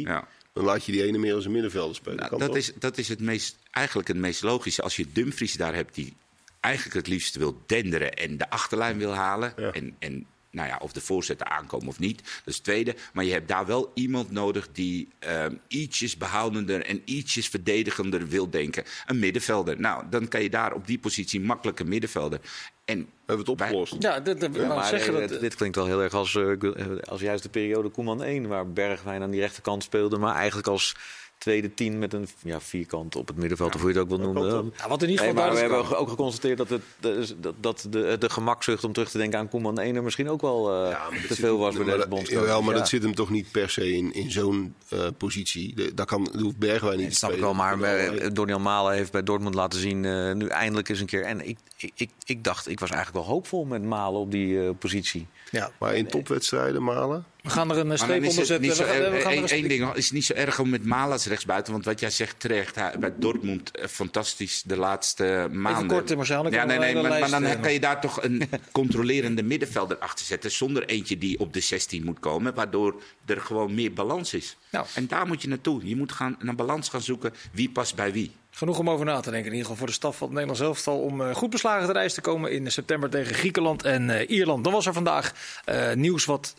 Ja. Dan laat je die ene meer als een middenvelder spelen. Nou, dat, toch? is, dat is het meest, eigenlijk het meest logische. Als je Dumfries daar hebt die eigenlijk het liefst wil denderen en de achterlijn wil halen. Ja. En, en nou ja, of de voorzetten aankomen of niet. Dat is het tweede. Maar je hebt daar wel iemand nodig die ehm, ietsjes behoudender en ietsjes verdedigender wil denken. Een middenvelder. Nou, dan kan je daar op die positie makkelijk een middenvelder. En Hebben we het opgelost? Ja, dat, zeggen eh, dat... dit- dit klinkt wel heel erg als, eh, eh, als juist de periode Koeman 1, waar Bergwijn aan die rechterkant speelde, maar eigenlijk als tweede tien met een ja, vierkant op het middenveld, of hoe je het ook wil noemen. Eh, Ja, wat in ieder Nee, geval maar we hebben ook geconstateerd dat, het, de- dat, dat de, de gemakzucht om terug te denken aan Koeman 1 er misschien ook wel eh, Ja, dat te zit veel was bij maar deze dat- bondscoach. Jawel, maar Ja. dat zit hem toch niet per se in, in zo'n eh, positie. De, daar kan, daar hoeft Bergwijn niet Dat te snap ik wel, maar Maar eh, Malen heeft bij Dortmund laten zien, eh, nu eindelijk eens een keer. En ik, ik, ik, ik dacht, ik was eigenlijk wel hoopvol met Malen op die eh, positie. Ja, Maar in topwedstrijden malen. We gaan er een streep onder zetten. streep- ding, is niet zo erg om met Malas rechtsbuiten. Want wat jij zegt terecht, hij- bij Dortmund eh, fantastisch de laatste maanden. kort, Marcel, Ja, nee, nee, maar, maar dan eh, kan je daar toch een *laughs* controlerende middenvelder achter zetten. Zonder eentje die op de 16 moet komen. Waardoor er gewoon meer balans is. Nou. En daar moet je naartoe. Je moet gaan, een balans gaan zoeken. Wie past bij wie. Genoeg om over na te denken. In ieder geval voor de staf van het Nederlands elftal. Om eh, goed beslagen te reis te komen in september tegen Griekenland en eh, Ierland. Dan was er vandaag eh, nieuws wat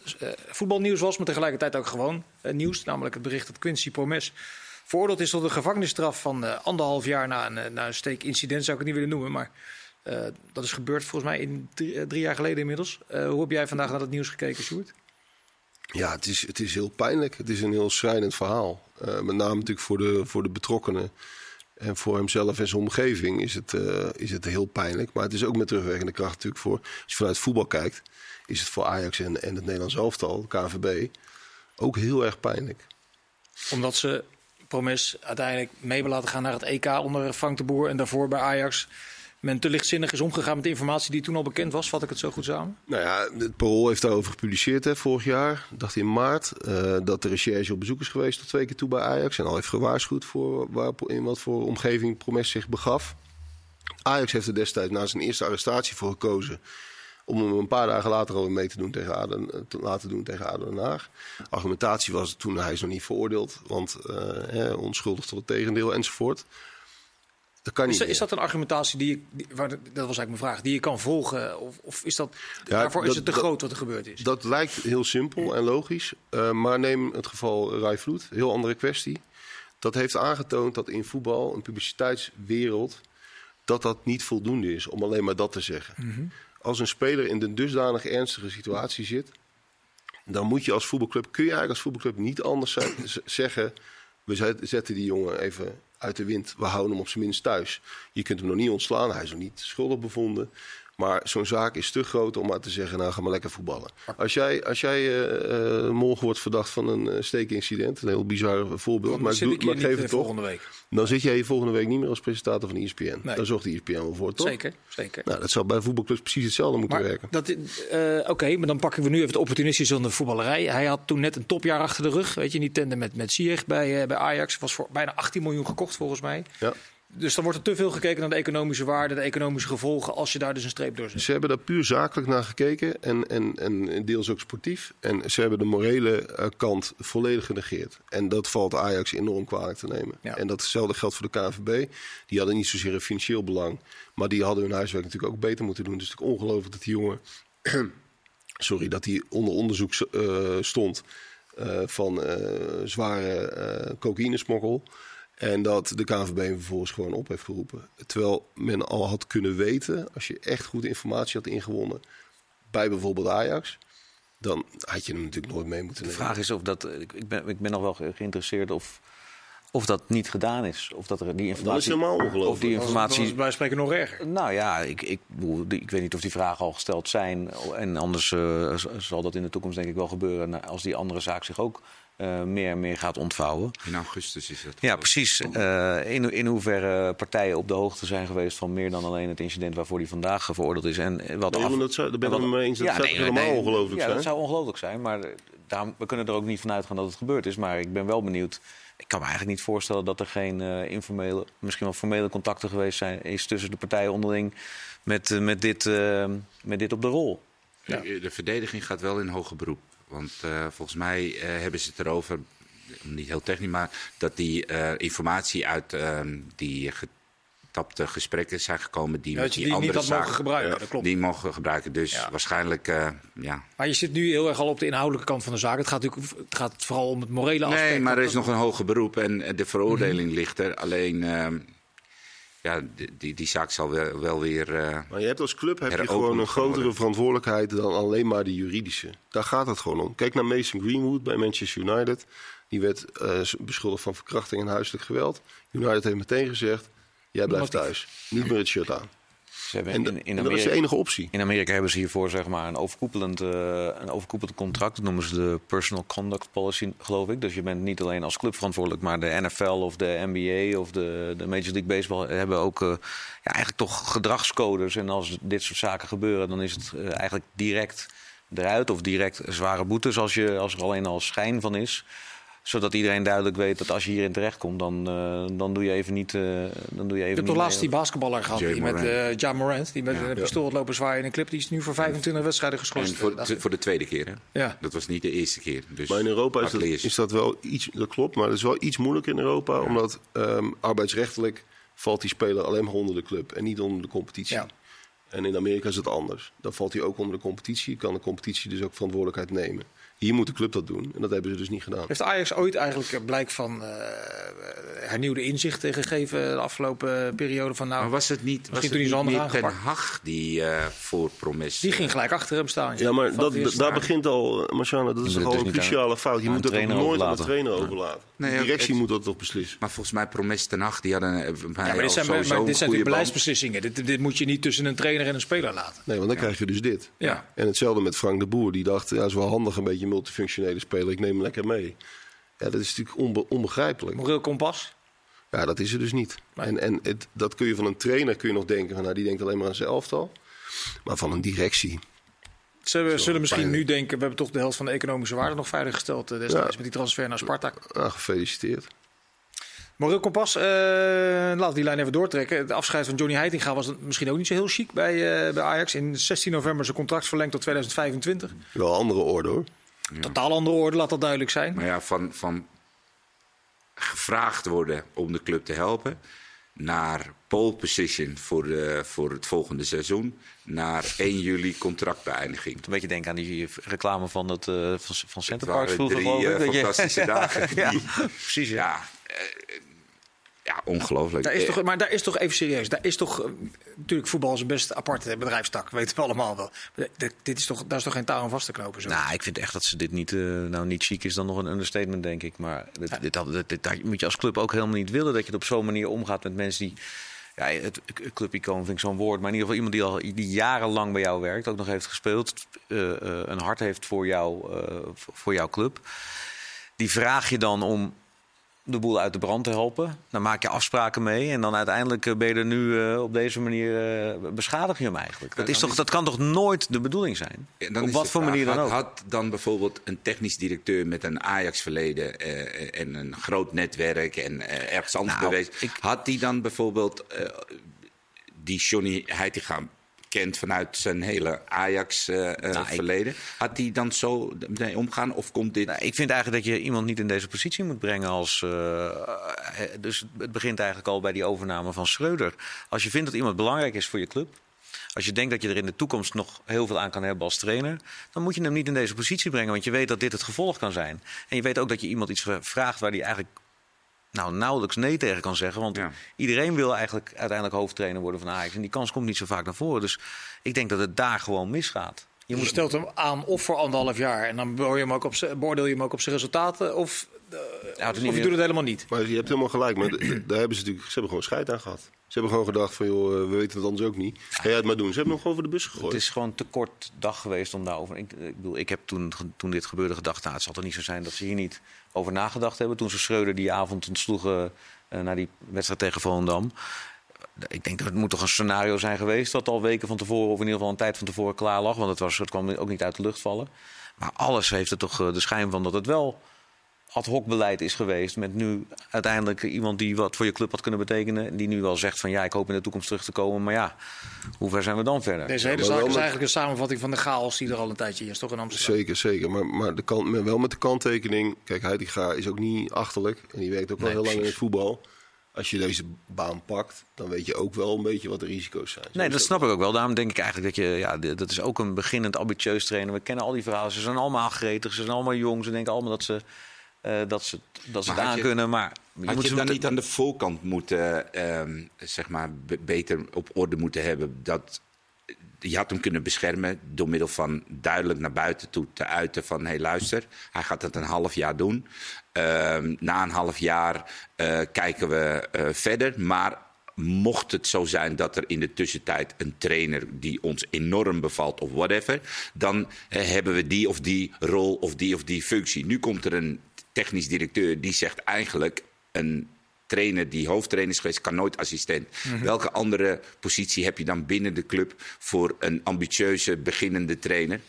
voetbalnieuws was. Maar tegelijkertijd ook gewoon nieuws. Namelijk het bericht dat Quincy Promes veroordeeld is tot een gevangenisstraf van anderhalf jaar na een, na een steekincident. Zou ik het niet willen noemen. Maar dat is gebeurd volgens mij in drie, jaar geleden inmiddels. Hoe heb jij vandaag naar het nieuws gekeken, Sjoerd? Ja, het is, het is heel pijnlijk. Het is een heel schrijnend verhaal. Met name natuurlijk voor de, voor de betrokkenen. En voor hemzelf en zijn omgeving is het, eh, is het heel pijnlijk. Maar het is ook met terugwerkende kracht natuurlijk voor... Als je vanuit voetbal kijkt, is het voor Ajax en, en het Nederlands elftal, KNVB... ook heel erg pijnlijk. Omdat ze Promes uiteindelijk mee laten gaan naar het EK onder Frank de Boer. En daarvoor bij Ajax men te lichtzinnig is omgegaan met de informatie die toen al bekend was. Vat ik het zo goed samen? Nou ja, het Parool heeft daarover gepubliceerd hè, vorig jaar. dacht in maart. eh, dat de recherche op bezoek is geweest tot twee keer toe bij Ajax. En al heeft gewaarschuwd voor waar, in wat voor omgeving Promes zich begaf. Ajax heeft er destijds na zijn eerste arrestatie voor gekozen. Om hem een paar dagen later alweer mee te, doen tegen Aden, te laten doen tegen ADO Den Haag. Argumentatie was toen hij is nog niet veroordeeld. Want eh, hè, onschuldig tot het tegendeel enzovoort. Dat kan niet Is, is dat een argumentatie die, je, die waar, dat was eigenlijk mijn vraag, die je kan volgen? Of, of is dat, Ja, daarvoor is het te dat- groot wat er gebeurd is? Dat lijkt heel simpel en logisch. eh, maar neem het geval Rai Vloed, heel andere kwestie. Dat heeft aangetoond dat in voetbal, een publiciteitswereld, dat dat niet voldoende is om alleen maar dat te zeggen. Mhm. Als een speler in een dusdanig ernstige situatie zit, dan moet je als voetbalclub, kun je eigenlijk als voetbalclub niet anders zeggen. We zet- zetten die jongen even uit de wind. We houden hem op zijn minst thuis. Je kunt hem nog niet ontslaan. Hij is nog niet schuldig bevonden. Maar zo'n zaak is te groot om maar te zeggen, nou ga maar lekker voetballen. Als jij, als jij eh, eh, morgen wordt verdacht van een eh, steekincident, een heel bizar voorbeeld, Dan maar ik, doe, maar geef het toch. week. Dan zit jij hier volgende week niet meer als presentator van ESPN. Nee. Daar zorgt de ESPN wel voor, toch? Zeker, zeker. Nou, dat zou bij voetbalclubs precies hetzelfde moeten Maar werken. dat, Oké, maar dan pakken we nu even het opportunistische van de voetballerij. Hij had toen net een topjaar achter de rug. Weet je, niet tenden met, met Ziyech bij, bij Ajax. Was voor bijna 18 miljoen gekocht volgens mij. Ja. Dus dan wordt er te veel gekeken naar de economische waarde, de economische gevolgen. Als je daar dus een streep door zet. Ze hebben daar puur zakelijk naar gekeken en, en, en deels ook sportief. En ze hebben de morele eh, kant volledig genegeerd. En dat valt Ajax enorm kwalijk te nemen. Ja. En datzelfde geldt voor de KNVB. Die hadden niet zozeer een financieel belang, maar die hadden hun huiswerk natuurlijk ook beter moeten doen. Het is natuurlijk ongelooflijk dat die jongen, *clears throat* sorry, dat hij onder onderzoek eh, stond eh, van zware cocaïnesmokkel. En dat de KNVB hem vervolgens gewoon op heeft geroepen. Terwijl men al had kunnen weten, als je echt goed informatie had ingewonnen bij bijvoorbeeld Ajax, dan had je hem natuurlijk nooit mee moeten De nemen. vraag is of dat. Ik, ben, ik ben nog wel ge- geïnteresseerd of, of dat niet gedaan is. Of dat er die informatie. helemaal ongelooflijk. Of die Dat informatie. is bij spreken nog erger. Nou ja, ik, ik, ik weet niet of die vragen al gesteld zijn. En anders eh, zal dat in de toekomst denk ik wel gebeuren. Als die andere zaak zich ook eh, meer en meer gaat ontvouwen. In augustus is dat. Ja, precies. Eh, in, in hoeverre partijen op de hoogte zijn geweest van meer dan alleen het incident waarvoor die vandaag veroordeeld is. En wat Nee, af- maar dat zou, daar ben en ik wat- het mee eens. Dat Ja, zou nee, helemaal nee, ongelooflijk ja, zijn. dat zou ongelooflijk zijn. Maar eh, daarom, we kunnen er ook niet van uitgaan dat het gebeurd is. Maar ik ben wel benieuwd. Ik kan me eigenlijk niet voorstellen dat er geen eh, informele, misschien wel formele contacten geweest zijn is tussen de partijen onderling met, met, dit, met dit op de rol. Ja. De verdediging gaat wel in hoger beroep. Want eh, volgens mij eh, hebben ze het erover, niet heel technisch, maar dat die eh, informatie uit ehm, die getapte gesprekken zijn gekomen die Ja, met die die niet andere mogen zaken gebruiken, dat klopt. die mogen gebruiken. Dus Ja. waarschijnlijk, ja. Maar je zit nu heel erg al op de inhoudelijke kant van de zaak. Het gaat natuurlijk het gaat vooral om het morele aspect. Nee, maar er is nog een hoger beroep en de Mhm. veroordeling ligt er. Alleen, ehm, ja, die, die, zaak zal wel, wel weer... eh, Maar je hebt als club heb je gewoon een grotere verantwoordelijkheid dan alleen maar de juridische. Daar gaat het gewoon om. Kijk naar Mason Greenwood bij Manchester United. Die werd eh, beschuldigd van verkrachting en huiselijk geweld. United heeft meteen gezegd, jij blijft thuis. Niet meer het shirt aan. Ze hebben En, in, in, en dat is de enige optie. in Amerika hebben ze hiervoor zeg maar, een, overkoepelend, eh, een overkoepelend contract. Dat noemen ze de Personal Conduct Policy, geloof ik. Dus je bent niet alleen als club verantwoordelijk, maar de NFL of de NBA of de, de Major League Baseball hebben ook eh, ja, eigenlijk toch gedragscodes. En als dit soort zaken gebeuren, dan is het eh, eigenlijk direct eruit of direct zware boetes als, je, als er alleen al schijn van is zodat iedereen duidelijk weet dat als je hierin terechtkomt, dan, eh, dan doe je even niet. eh, dan doe je even Je hebt niet toch laatst die basketballer gehad, die met eh Ja Morant, die met een pistool had lopen zwaaien in een clip. Die is nu voor 25 wedstrijden en geschorst. voor, voor de tweede keer, hè? Ja. Dat was niet de eerste keer. Dus Maar in Europa is dat, is dat wel iets, dat klopt, maar dat is wel iets moeilijker in Europa. Omdat ehm, arbeidsrechtelijk valt die speler alleen maar onder de club en niet onder de competitie. Ja. En in Amerika is het anders. Dan valt hij ook onder de competitie. Kan de competitie dus ook verantwoordelijkheid nemen. Hier moet de club dat doen. En dat hebben ze dus niet gedaan. Heeft Ajax ooit eigenlijk een blijk van eh, hernieuwde inzichten gegeven de afgelopen periode? Van, nou, Maar was het niet, was Misschien het niet meer handig Ten Hag die eh, voor Promes... die ging gelijk achter hem staan. Ja, maar dat, daar begint al, eh, Marciana, dat is toch al een cruciale fout. Je moet de dat nooit aan de overlaten. trainer overlaten. Nee, de directie het- moet dat toch beslissen. Maar volgens mij Promes Ten Hag, die hadden eh, bij mij Ja, maar dit zijn, maar dit zijn natuurlijk beleidsbeslissingen. Dit, dit moet je niet tussen een trainer en een speler laten. Nee, want dan krijg je dus dit. Ja. En hetzelfde met Frank de Boer. Die dacht, ja, is wel handig een beetje multifunctionele speler. Ik neem hem lekker mee. Ja, dat is natuurlijk onbe- onbegrijpelijk. Moreel kompas. Ja, dat is er dus niet. Nee. En, en het, dat kun je van een trainer kun je nog denken, van, nou, die denkt alleen maar aan zijn elftal. Maar van een directie. Ze zullen misschien pijnlijk. nu denken, we hebben toch de helft van de economische waarde nog veiliggesteld eh, destijds Ja. met die transfer naar Sparta. Ah, gefeliciteerd. Moreel Kompas, eh laten we die lijn even doortrekken. Het afscheid van Johnny Heitinga was misschien ook niet zo heel chic bij, eh, bij Ajax. In 16 november zijn contract verlengd tot 2025. Wel andere orde hoor. Totaal andere orde, laat dat duidelijk zijn. Maar ja, van, van gevraagd worden om de club te helpen... naar pole position voor, de, voor het volgende seizoen... naar 1 juli contractbeëindiging. Een beetje denken aan die reclame van, het, eh, van, van Het Center Park waren vroeger, drie geloof ik. eh, dat je- fantastische dagen. *laughs* ja, Die- precies. Ja. ja, eh, ja, ongelooflijk. Daar is Eh, toch, maar daar is toch even serieus. Daar is toch, eh, natuurlijk, voetbal is een best aparte bedrijfstak, *laughs* weten we allemaal wel. Maar dit, dit is toch, daar is toch geen touw aan vast te knopen? Zo. Nou, ik vind echt dat ze dit niet, eh, nou niet chic is dan nog een understatement, denk ik. Maar dit, dit, dit, dit- dat moet je als club ook helemaal niet willen. Dat je het op zo'n manier omgaat met mensen die... Ja, het clubicoon vind ik zo'n woord. Maar in ieder geval iemand die al die jarenlang bij jou werkt. Ook nog heeft gespeeld. eh, eh, een hart heeft voor, jou, eh, voor jouw club. Die vraag je dan om de boel uit de brand te helpen. Dan maak je afspraken mee. En dan uiteindelijk eh, ben je er nu eh, op deze manier... eh, beschadig je hem eigenlijk. Dat, is toch, is- dat kan toch nooit de bedoeling zijn? Ja, op wat voor vraag, manier dan had, ook. Had dan bijvoorbeeld een technisch directeur met een Ajax-verleden en een groot netwerk en ergens anders Nou, bewezen, ik- had die dan bijvoorbeeld die Johnny Heitinga kent vanuit zijn hele Ajax-verleden, Nou, had die dan zo mee omgaan of komt dit? Nou, ik vind eigenlijk dat je iemand niet in deze positie moet brengen als. eh, eh, dus het begint eigenlijk al bij die overname van Schreuder. Als je vindt dat iemand belangrijk is voor je club. Als je denkt dat je er in de toekomst nog heel veel aan kan hebben als trainer. dan moet je hem niet in deze positie brengen. Want je weet dat dit het gevolg kan zijn. En je weet ook dat je iemand iets vraagt waar hij eigenlijk. Nou, nauwelijks nee tegen kan zeggen. Want Ja. iedereen wil eigenlijk uiteindelijk hoofdtrainer worden van Ajax. En die kans komt niet zo vaak naar voren. Dus ik denk dat het daar gewoon misgaat. Je Je moet stelt hem aan of voor anderhalf jaar en dan beoordeel je hem ook op zijn- beoordeel je hem ook op zijn resultaten. Of, Ja, of je meer- doet het helemaal niet. Maar je hebt helemaal gelijk. Maar daar hebben ze natuurlijk, ze hebben gewoon scheid aan gehad. Ze hebben gewoon gedacht van, joh, eh, we weten het anders ook niet. Ga jij het maar doen. Ze hebben hem gewoon voor de bus gegooid. Het is gewoon te kort dag geweest om daarover. Ik, ik bedoel, ik heb toen, toen dit gebeurde gedacht, nou, het zal toch niet zo zijn dat ze hier niet over nagedacht hebben. Toen ze Schreuder die avond ontsloegen eh naar die wedstrijd tegen Volendam. Ik denk dat het moet toch een scenario zijn geweest dat al weken van tevoren, of in ieder geval een tijd van tevoren klaar lag. Want het, was, het kwam ook niet uit de lucht vallen. Maar alles heeft er toch eh, de schijn van dat het wel ad hoc beleid is geweest. Met nu uiteindelijk iemand die wat voor je club had kunnen betekenen. En die nu wel zegt van ja, ik hoop in de toekomst terug te komen. Maar ja, hoe ver zijn we dan verder? Deze hele zaak is eigenlijk een samenvatting van de chaos die er al een tijdje is, toch in Amsterdam? Zeker, zeker. Maar, maar de kant, maar wel met de kanttekening. Kijk, Heitinga is ook niet achterlijk. En die werkt ook al Nee, heel lang in het voetbal. Als je deze baan pakt, dan weet je ook wel een beetje wat de risico's zijn. Zo Nee, dat snap ik ook wel. Daarom denk ik eigenlijk dat je, ja, dat is ook een beginnend ambitieus trainer. We kennen al die verhalen. Ze zijn allemaal gretig, ze zijn allemaal jong. Ze denken allemaal dat ze, eh, dat ze, dat ze het aan je- kunnen. Maar je Had moet je dan niet aan de voorkant moeten, ehm, zeg maar, be- beter op orde moeten hebben? Dat, je had hem kunnen beschermen door middel van duidelijk naar buiten toe te uiten van... hé hey, luister, hij gaat het een half jaar doen. Ehm, na een half jaar eh, kijken we eh, verder. Maar mocht het zo zijn dat er in de tussentijd een trainer die ons enorm bevalt of whatever... dan hebben we die of die rol of die of die functie. Nu komt er een technisch directeur die zegt eigenlijk... een trainer die hoofdtrainer is geweest, kan nooit assistent. Welke andere positie heb je dan binnen de club voor een ambitieuze beginnende trainer?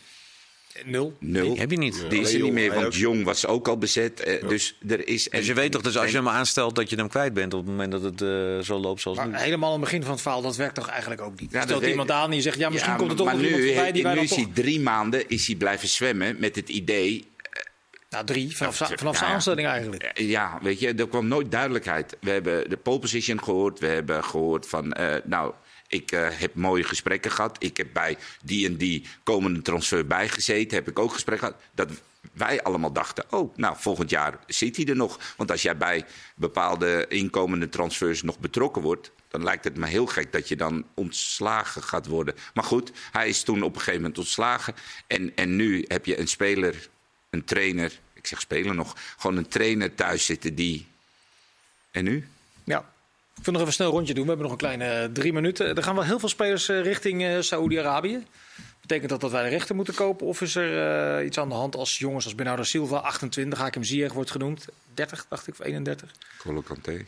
Nul. Nul. Die heb je niet. Die is er niet meer, Jong, want. Jong was ook al bezet. eh, Dus er is. Dus je weet toch, dus als je hem aanstelt, dat je hem kwijt bent op het moment dat het eh, zo loopt zoals Maar nu. helemaal aan het begin van het verhaal, dat werkt toch eigenlijk ook niet? Ja, Stelt iemand aan en je zegt, ja, misschien Ja, komt er toch maar nog nu, iemand voorbij die wij nu dan is toch... hij drie maanden is hij blijven zwemmen met het idee Nou, drie, vanaf, za- vanaf Ja, zijn aanstelling eigenlijk. Eh, Ja, weet je, er kwam nooit duidelijkheid. We hebben de pole position gehoord. We hebben gehoord van, eh, nou, ik eh, heb mooie gesprekken gehad. Ik heb bij die en die komende transfer bijgezeten. Heb ik ook gesprekken gehad. Dat wij allemaal dachten, oh, nou, volgend jaar zit hij er nog. Want als jij bij bepaalde inkomende transfers nog betrokken wordt... dan lijkt het me heel gek dat je dan ontslagen gaat worden. Maar goed, hij is toen op een gegeven moment ontslagen. En, en nu heb je een speler, een trainer... Ik zeg speler nog, gewoon een trainer thuis zitten die... En nu? Ja. Ik wil nog even snel een rondje doen. We hebben nog een kleine eh, drie minuten. Er gaan wel heel veel spelers eh, richting eh Saoedi-Arabië. Betekent dat dat wij de rechten moeten kopen? Of is er eh, iets aan de hand als jongens als Bernardo Silva, 28, Hakim Ziyech wordt genoemd. 30, dacht ik, of 31. Colo Kanté.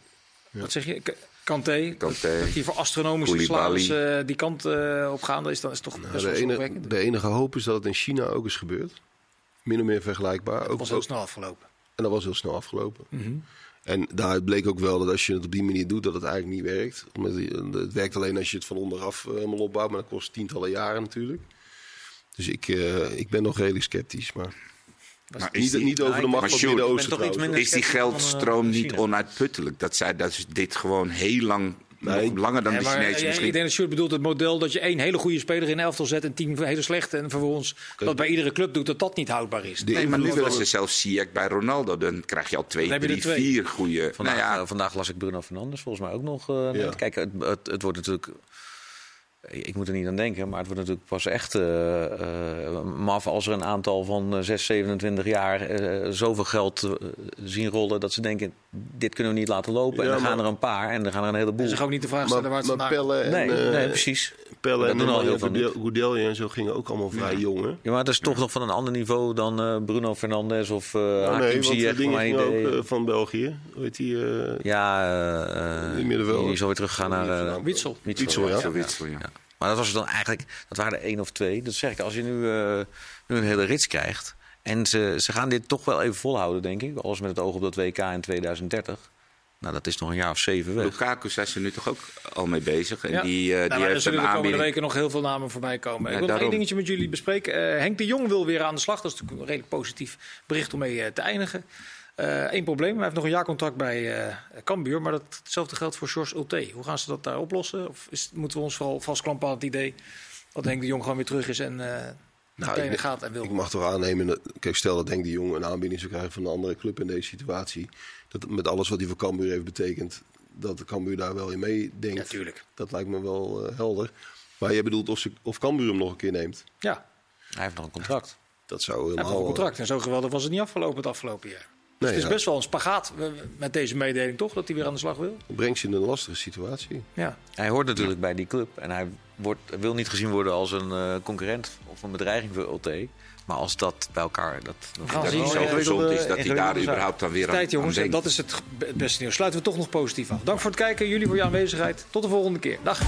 Wat zeg je? K- Kanté. Kanté. Dat die voor astronomische eh, die kant eh, op gaan. Dat is, dan is toch best Nou, wel de, zorgwekkend. de enige hoop is dat het in China ook is gebeurd. Min of meer vergelijkbaar. Dat Ook, was heel snel afgelopen. en dat was heel snel afgelopen. En daaruit bleek ook wel dat als je het op die manier doet, dat het eigenlijk niet werkt. Omdat die- het werkt alleen als je het van onderaf eh, helemaal opbouwt, maar dat kost tientallen jaren natuurlijk. Dus ik, eh, ik ben nog redelijk sceptisch. Maar Maar is niet, die- niet over de ik macht van Midden-Oosten Is die geldstroom eh, niet onuitputtelijk? Dat zij dat is dit gewoon heel lang, Nee. langer dan Ja, Chinezen eh, misschien. Ik denk dat Sjoerd bedoelt het model dat je één hele goede speler in elftal zet en tien hele slechte. En vervolgens dat bij iedere club doet dat dat niet houdbaar is. Nee, maar nu willen ze zelfs Ziyech bij Ronaldo. Dan krijg je al twee, Dan drie, twee. vier goede. Vandaag, nou ja, eh, vandaag las ik Bruno Fernandes volgens mij ook nog. eh, Ja. net. Kijk, het, het, het wordt natuurlijk. Ik moet er niet aan denken, maar het wordt natuurlijk pas echt eh, eh, maf als er een aantal van eh, 6, 27 jaar eh, zoveel geld eh, zien rollen dat ze denken: dit kunnen we niet laten lopen. en dan gaan er een paar en dan gaan er een heleboel. En zich ook niet de vraag stellen waar Maar, het maar komt. Pelle en, Nee, eh, nee, precies. Pelle Dat en Goedel- Goudelje en zo gingen ook allemaal vrij jong. Hè? Ja, maar dat is toch nog van een ander niveau dan eh, Bruno Fernandes of eh Oh, Hakim nee, want Ziyech, ook eh, van België. Hoe heet die? eh, ja, eh, eh, Die die is alweer teruggegaan naar eh, Witsel. Witsel, Witsel, ja. Maar dat was dan eigenlijk, dat waren er één of twee. Dat zeg ik, als je nu, eh, nu een hele rits krijgt. En ze, ze gaan dit toch wel even volhouden, denk ik. Alles met het oog op dat WK in 2030. Nou, dat is nog een jaar of zeven weg. Lukaku zijn ze nu toch ook al mee bezig. En Ja. die, eh, Nou, die maar er heeft zullen een de komende weken nog heel veel namen voorbij komen. Ja, ik wil nog daarom. één dingetje met jullie bespreken. Eh, Henk de Jong wil weer aan de slag. Dat is natuurlijk een redelijk positief bericht om mee te eindigen. Eén probleem, hij heeft nog een jaarcontract bij eh Cambuur. Maar dat, hetzelfde geldt voor George Ulte. Hoe gaan ze dat daar oplossen? Of is, moeten we ons vooral vastklampen aan het idee dat Henk de Jong gewoon weer terug is en eh naar Nou, ik- gaat en wil? Ik mag toch aannemen, dat, kijk, stel dat Denk de Jong een aanbieding zou krijgen van een andere club in deze situatie. Dat met alles wat hij voor Cambuur heeft betekend, dat de Cambuur daar wel in meedenkt. Ja, tuurlijk. dat lijkt me wel eh, helder. Maar jij bedoelt of, ze, of Cambuur hem nog een keer neemt. Ja, Hij heeft nog een contract. Dat zou hij heeft helemaal... nog een contract. En zo geweldig was het niet afgelopen het afgelopen jaar. Dus Nee, het is ja. best wel een spagaat met deze mededeling, toch? Dat hij weer aan de slag wil. brengt je in een lastige situatie. Ja. Hij hoort natuurlijk bij die club. En hij wordt, wil niet gezien worden als een eh, concurrent of een bedreiging voor Ulte. Maar als dat bij elkaar... Dat, dat zien. zo gezond is dat hij daar überhaupt dan weer aan, Tijd jongens, aan dat is het be- beste nieuws. Sluiten we toch nog positief af. Dank voor het kijken, jullie voor je aanwezigheid. Tot de volgende keer. Dag.